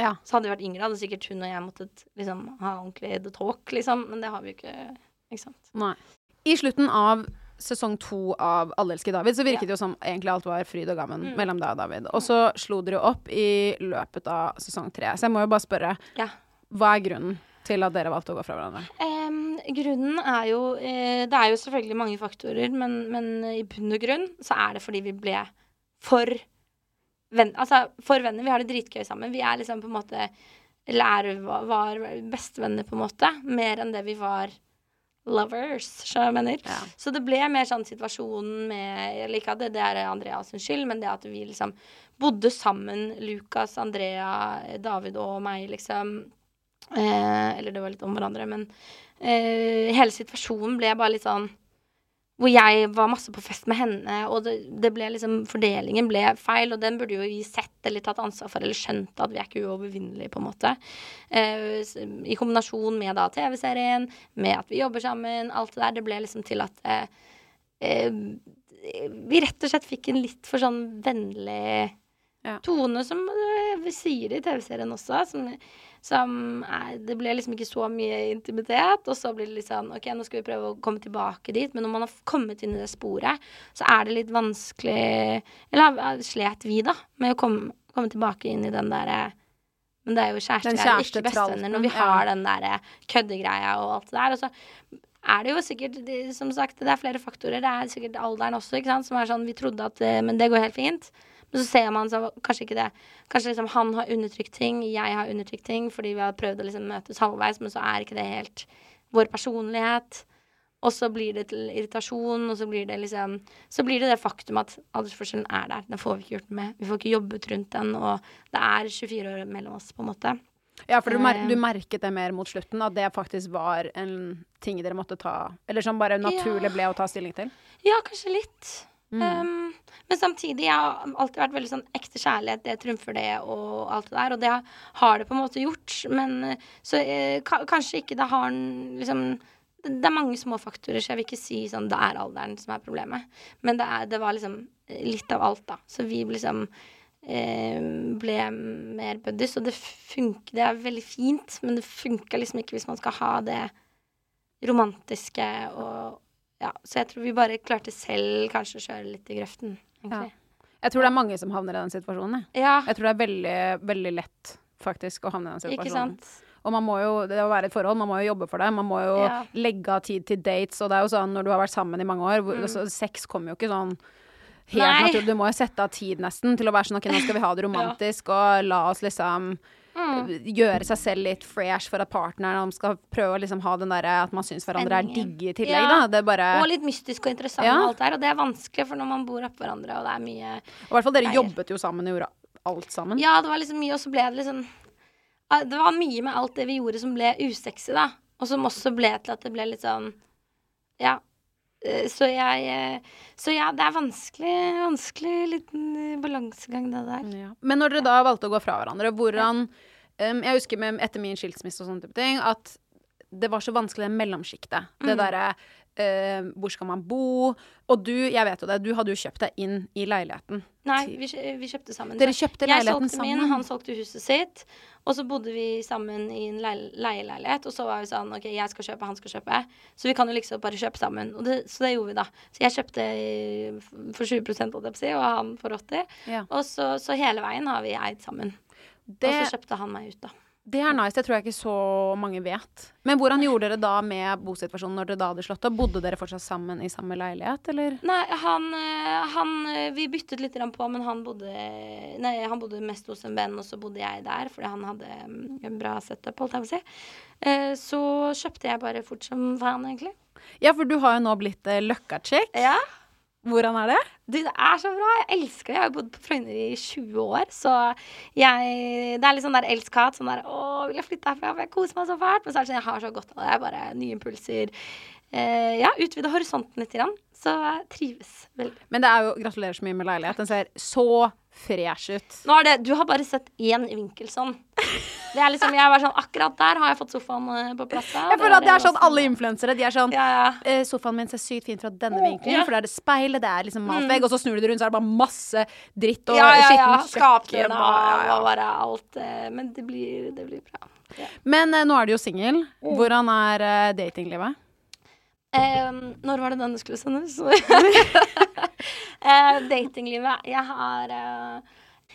Ja. Så hadde vi vært yngre, hadde sikkert hun og jeg måttet liksom ha ordentlig the talk, liksom. Men det har vi jo ikke. Ikke sant. Nei. I slutten av sesong to av Alle elsker David, så virket det jo som egentlig alt var fryd og gammen Mm. mellom deg og David. Og så slo dere opp i løpet av sesong tre. Så jeg må jo bare spørre, Ja. Hva er grunnen til at dere valgte å gå fra hverandre? Um, grunnen er jo uh, Det er jo selvfølgelig mange faktorer, men, men i bunn og grunn så er det fordi vi ble for venner. Altså for venner. Vi har det dritgøy sammen. Vi er liksom på en måte Eller er, var, var bestevenner, på en måte. Mer enn det vi var lovers, så jeg mener. Ja. Så det ble mer sånn situasjonen med Eller ikke at det, det er Andreas sin skyld, men det at vi liksom bodde sammen, Lukas, Andrea, David og meg, liksom. Eh, eller det var litt om hverandre, men eh, hele situasjonen ble bare litt sånn hvor jeg var masse på fest med henne, og det, det ble liksom Fordelingen ble feil, og den burde jo vi sett eller tatt ansvar for, eller skjønt at vi er ikke uovervinnelige, på en måte. Eh, I kombinasjon med da TV-serien, med at vi jobber sammen, alt det der. Det ble liksom til at eh, eh, vi rett og slett fikk en litt for sånn vennlig Ja. tone, som eh, vi sier i TV-serien også. Som, som er, Det ble liksom ikke så mye intimitet, og så blir det litt sånn OK, nå skal vi prøve å komme tilbake dit, men når man har kommet inn i det sporet, så er det litt vanskelig Eller slet vi, da, med å komme, komme tilbake inn i den derre men det er jo kjærester, kjæreste, ikke bestevenner, når vi ja. har den derre køddegreia og alt det der. Og så er det jo sikkert, som sagt, det er flere faktorer. Det er sikkert alderen også, ikke sant, som er sånn Vi trodde at eh, Men det går helt fint. Men så ser man så kanskje ikke det. Kanskje liksom han har undertrykt ting, jeg har undertrykt ting, fordi vi har prøvd å liksom møtes halvveis, men så er ikke det helt vår personlighet. Og så blir det til irritasjon, og så blir det liksom Så blir det det faktum at aldersforskjellen er der. Den får vi ikke gjort noe med. Vi får ikke jobbet rundt den, og det er 24 år mellom oss, på en måte. Ja, for du, mer Eh. du merket det mer mot slutten, at det faktisk var en ting dere måtte ta Eller som bare naturlig ble å ta stilling til? Ja, kanskje litt. Mm. Um, men samtidig, jeg har alltid vært veldig sånn ekte kjærlighet, det trumfer det, og alt det der. Og det har det på en måte gjort. Men eh, så eh, kanskje ikke det har liksom det er mange små faktorer, så jeg vil ikke si sånn det er alderen som er problemet. Men det, er, det var liksom litt av alt, da. Så vi liksom eh, ble mer buddies, og det funker Det er veldig fint, men det funker liksom ikke hvis man skal ha det romantiske og Ja, så jeg tror vi bare klarte selv kanskje å kjøre litt i grøften, egentlig. Jeg tror det er mange som havner i den situasjonen. Jeg, Ja, jeg tror det er veldig, veldig lett faktisk å havne i den ikke situasjonen. sant? Og man må jo, det å være i et forhold, man må jo jobbe for det. Man må jo Ja. legge av tid til dates, og det er jo sånn når du har vært sammen i mange år hvor, altså, Sex kommer jo ikke sånn helt Mm. Naturlig. Du må jo sette av tid nesten til å være sånn OK, nå skal vi ha det [laughs] romantisk, og la oss liksom Mm. Gjøre seg selv litt fresh for at partneren skal prøve å liksom ha den derre at man syns hverandre er digge i tillegg, Ja. da. Det bare Og litt mystisk og interessant Ja. og alt der. Og det er vanskelig, for når man bor oppå hverandre, og det er mye Og i hvert fall dere jobbet jo sammen og gjorde alt sammen. Ja, det var liksom mye, og så ble det liksom ah, Det var mye med alt det vi gjorde som ble usexy, da. Og som også ble til at det ble litt sånn Ja. Eh, Så jeg eh, Så ja, det er vanskelig, vanskelig liten eh, balansegang, det der. Ja. Men når dere da valgte å gå fra hverandre, hvordan um, Jeg husker med, etter min skilsmisse og sånne type ting, at det var så vanskelig det mellomsjiktet. Det Mm. derre eh, Hvor skal man bo? Og du, jeg vet jo det, du hadde jo kjøpt deg inn i leiligheten. Nei, vi, vi kjøpte sammen. Dere kjøpte jeg leiligheten solgte min, sammen? han solgte huset sitt. Og så bodde vi sammen i en leil- leieleilighet. Og så var vi sånn OK, jeg skal kjøpe, han skal kjøpe. Så vi kan jo liksom bare kjøpe sammen. Og det, så det gjorde vi, da. Så jeg kjøpte for 20 holdt jeg på å si, og han for 80 Ja. Og så, så hele veien har vi eid sammen. Det, Og så kjøpte han meg ut, da. Det er nice, det tror jeg ikke så mange vet. Men hvordan gjorde dere da med bosituasjonen når dere da hadde slått opp? Bodde dere fortsatt sammen i samme leilighet, eller? Nei, han, eh, han eh, Vi byttet litt på, men han bodde Nei, han bodde mest hos en venn, og så bodde jeg der fordi han hadde mm, en bra setup, holdt jeg på å si. Eh, Så kjøpte jeg bare fort som faen, egentlig. Ja, for du har jo nå blitt løkka-chick. Ja. Hvordan er det? Du, det er så bra. Jeg elsker det. Jeg har jo bodd på Frogner i 20 år, så jeg Det er litt sånn der elsk-hat. Sånn der Å, vil jeg flytte herfra? For jeg koser meg så fælt. Men så er det sånn, jeg har så godt av det. Bare Nye impulser. Eh, ja, utvide horisonten litt. Grann. Så jeg trives veldig. Men det er jo Gratulerer så mye med leilighet. Den ser så fresh ut. Nå er det, Du har bare sett én vinkel sånn. Det er liksom, jeg var sånn, Akkurat der har jeg fått sofaen eh, på plass. Jeg føler at det er sånn alle influensere. De er sånn Ja, ja. eh, Sofaen min ser sykt fin fra denne vinkelen, Ja. for det er det speilet, det er liksom matvegg, og så snur du det rundt, så er det bare masse dritt og ja, ja, ja. skitten og- bare alt. eh, Men det blir, det blir bra. Men nå er du jo singel. Mm. Hvordan er datinglivet? Ehm, når var det denne skulle sendes? [laughs] [laughs] Eh, datinglivet Jeg har eh,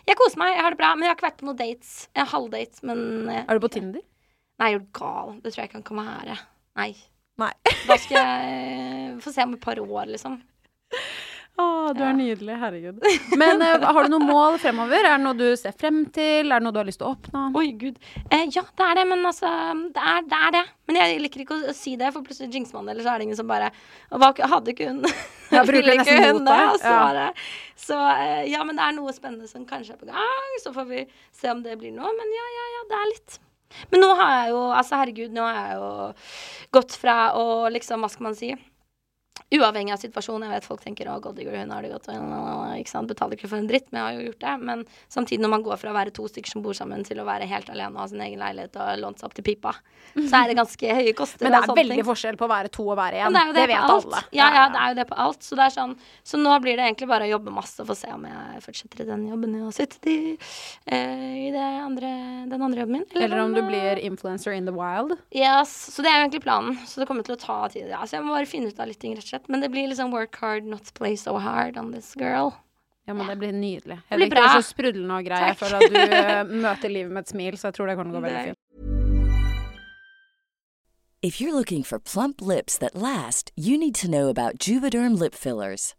Jeg koser meg, jeg har det bra. Men jeg har ikke vært på noen dates. Jeg har halvdates, men eh, Er du på Tinder? Nei, er du gal? Det tror jeg ikke han kan være. Nei. Nei. Da skal jeg få se om et par år, liksom. [laughs] Å, du er nydelig. Herregud. Men eh, har du noen mål fremover? Er det noe du ser frem til? Er det noe du har lyst til å oppnå? Oi, gud. Eh, ja, det er det, men altså det er, det er det. Men jeg liker ikke å, å si det, for plutselig jinxer man det, eller så er det ingen som bare hva, Hadde ikke hun Ja, bruker ikke nesten hun mot det? deg. Så Ja. var det Så eh, ja, men det er noe spennende som kanskje er på gang. Så får vi se om det blir noe. Men ja, ja, ja, det er litt. Men nå har jeg jo Altså, herregud, nå har jeg jo gått fra å liksom, hva skal man si Uavhengig av situasjonen. Jeg vet folk tenker å, Golddigger, hun har det godt, ikke sant, betaler ikke for en dritt, men jeg har jo gjort det. Men samtidig, når man går fra å være to stykker som bor sammen, til å være helt alene og ha sin egen leilighet og lånt seg opp til pipa, så er det [laughs] ganske høye koster. Men det og er veldig ting. forskjell på å være to og være én. Det, det det, vet alle. Ja, ja, det er jo det på alt. Så, det sånn, så nå blir det egentlig bare å jobbe masse for å se om jeg fortsetter i den jobben jeg har sittet i, eh, i det andre, den andre jobben min. Eller om du eh, blir influencer in the wild. Yes, så det er jo egentlig planen. Så det kommer til å ta tid. Ja, så jeg må bare finne ut av litt ting, rett og slett. Men det blir liksom work hard, not play so hard on this girl. Ja, men det blir nydelig. Det blir bra er så sprudlende og grei. Jeg føler at du [laughs] eh, møter livet med et smil, så jeg tror det kommer til å gå veldig fint. If you're looking for plump lips that last, you need to know about Juvederm lip fillers.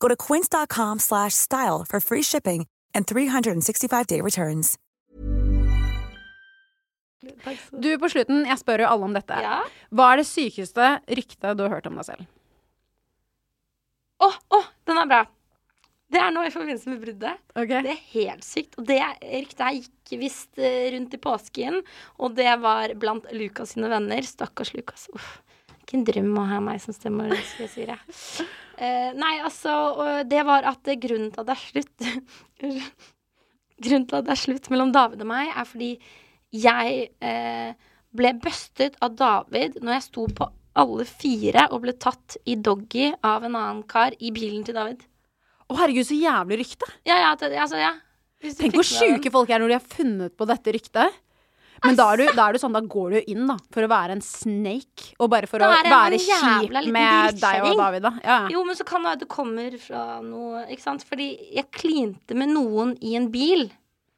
Go to quince.com slash style for free shipping and 365-day returns. Du, på slutten, jeg spør jo alle om dette. Ja. Hva er det sykeste ryktet du har hørt om deg selv? Å, å, den er bra. Det er nå i forbindelse med bruddet. Okay. Det er helt sykt. Og det ryktet her gikk visst eh, rundt i påsken, og det var blant Lukas sine venner. Stakkars Lukas. Uff. Ikke en drøm å ha meg som si det. Eh, nei, altså, det var at grunnen til at det er slutt [laughs] Grunnen til at det er slutt mellom David og meg, er fordi jeg uh, ble bustet av David når jeg sto på alle fire og ble tatt i doggy av en annen kar i bilen til David. Å herregud, så jævlig rykte. Ja, ja, altså, ja. Tenk hvor sjuke folk er når de har funnet på dette ryktet. Men da er, du, da er du sånn, da går du inn da for å være en snake, og bare for å være kjip med deg og. David, da. Ja. Jo, men så kan det være det kommer fra noe Ikke sant? Fordi jeg klinte med noen i en bil.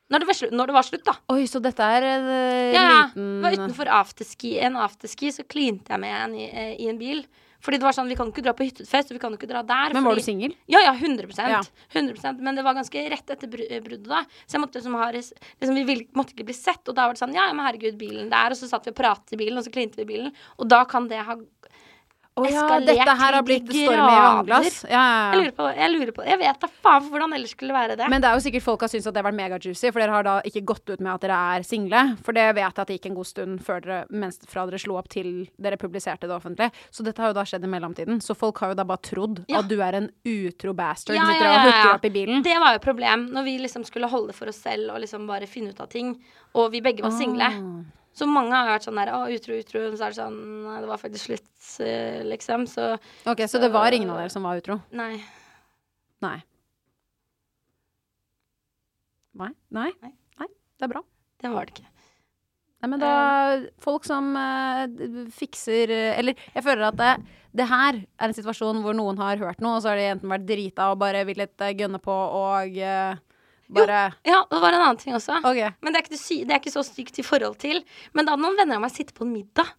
Når det var slutt, det var slutt da. Oi, så dette er eh, Ja, liten var utenfor afterski, en afterski, så klinte jeg med en i, eh, i en bil. Fordi det var sånn, vi kan ikke dra på hyttefest, og vi kan ikke dra der. Men var fordi- du singel? Ja, ja, 100, Ja. 100% Men det var ganske rett etter eh, bruddet, da. Så jeg måtte liksom ha liksom, Vi måtte ikke bli sett. Og da var det sånn, ja, ja, men herregud, bilen der. Og så satt vi og pratet i bilen, og så klinte vi i bilen. Og da kan det ha Å ja, dette her har blitt storm i vannglass. Ja, ja, Jeg lurer på, jeg lurer på Jeg vet da faen for hvordan ellers skulle være det. Men det er jo sikkert folk har syntes at det har vært megajuicy, for dere har da ikke gått ut med at dere er single. For det vet jeg at det gikk en god stund før dere, mens fra dere slo opp til dere publiserte det offentlig. Så dette har jo da skjedd i mellomtiden. Så folk har jo da bare trodd Ja. at du er en utro bastard som sitter og hooker opp i bilen. Det var jo problem når vi liksom skulle holde for oss selv og liksom bare finne ut av ting. Og vi begge var single. Ah. Så mange har vært sånn der Å, utro, utro. Så er det sånn Nei, det var faktisk slutt, eh, liksom. Så Ok, så det var ingen av dere som var utro? Nei. Nei. Nei? Nei? Nei. Nei. Det er bra. Det var det ikke. Nei, men da Folk som uh, fikser eh, Eller jeg føler at det, det her er en situasjon hvor noen har hørt noe, og så har de enten vært drita og bare villet eh, gønne på og eh, bare Ja, det var en annen ting også. Okay. Men det er, ikke det, er ikke så stygt i forhold til. Men da hadde noen venner av meg sittet på en middag.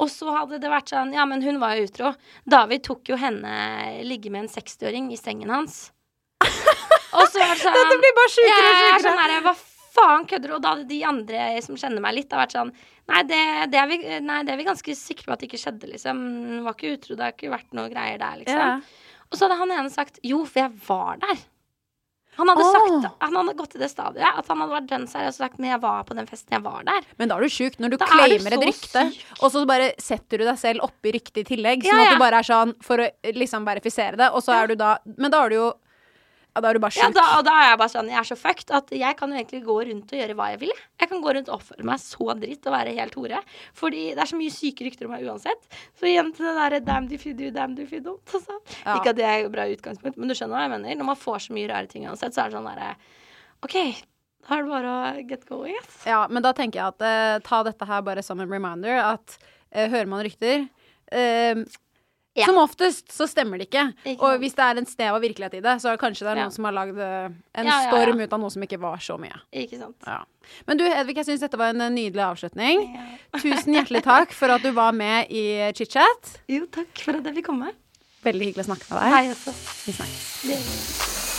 Og så hadde det vært sånn Ja, men hun var jo utro. David tok jo henne ligge med en 60-åring i sengen hans. [laughs] og så var det sånn Dette blir bare sjukere og er sjukere. sånn der, Hva faen kødder du? Og da hadde de andre som kjenner meg litt, har vært sånn Nei, det, det, vi, nei, det er vi ganske sikre på at det ikke skjedde, liksom. Hun var ikke utro, det har ikke vært noe greier der, liksom. Ja. Og så hadde han ene sagt jo, for jeg var der. Han hadde, Åh. sagt, han hadde gått til det stadiet at han hadde vært dønn seriøs og sagt men jeg var på den festen, jeg var der. Men da er du sjuk. Når du Da er claimer et så rykte, og så bare setter du deg selv oppi ryktet i tillegg, sånn Ja, at du bare er sånn for å liksom verifisere det, og så er du da Men da er du jo Ja, da er du bare Ja, da, da er jeg bare sånn, jeg er så fucked at jeg kan jo egentlig gå rundt og gjøre hva jeg vil. Jeg kan gå rundt og oppføre meg så dritt og være helt hore. Fordi det er så mye syke rykter om meg uansett. Så igjen til det derre damn if you do, damn if you don't. Altså. Ja. Ikke at det er et bra utgangspunkt, men du skjønner hva jeg mener. Når man får så mye rare ting uansett, så er det sånn derre OK, da er det bare å get going, Yes. Ja, men da tenker jeg at eh, ta dette her bare som en reminder, at eh, hører man rykter eh, Ja. Som oftest så stemmer det ikke. Ikke Og hvis det er en snev av virkelighet i det, så er det kanskje det er Ja. noen som har lagd eh, en Ja, storm ut av noe som ikke var så mye. Ikke sant. Ja. Men du Hedvig, jeg syns dette var en eh, nydelig avslutning. [laughs] Tusen hjertelig takk for at du var med i chit-chat. Jo, takk for at jeg fikk komme. Veldig hyggelig å snakke med deg. Hei også. Vi snakkes.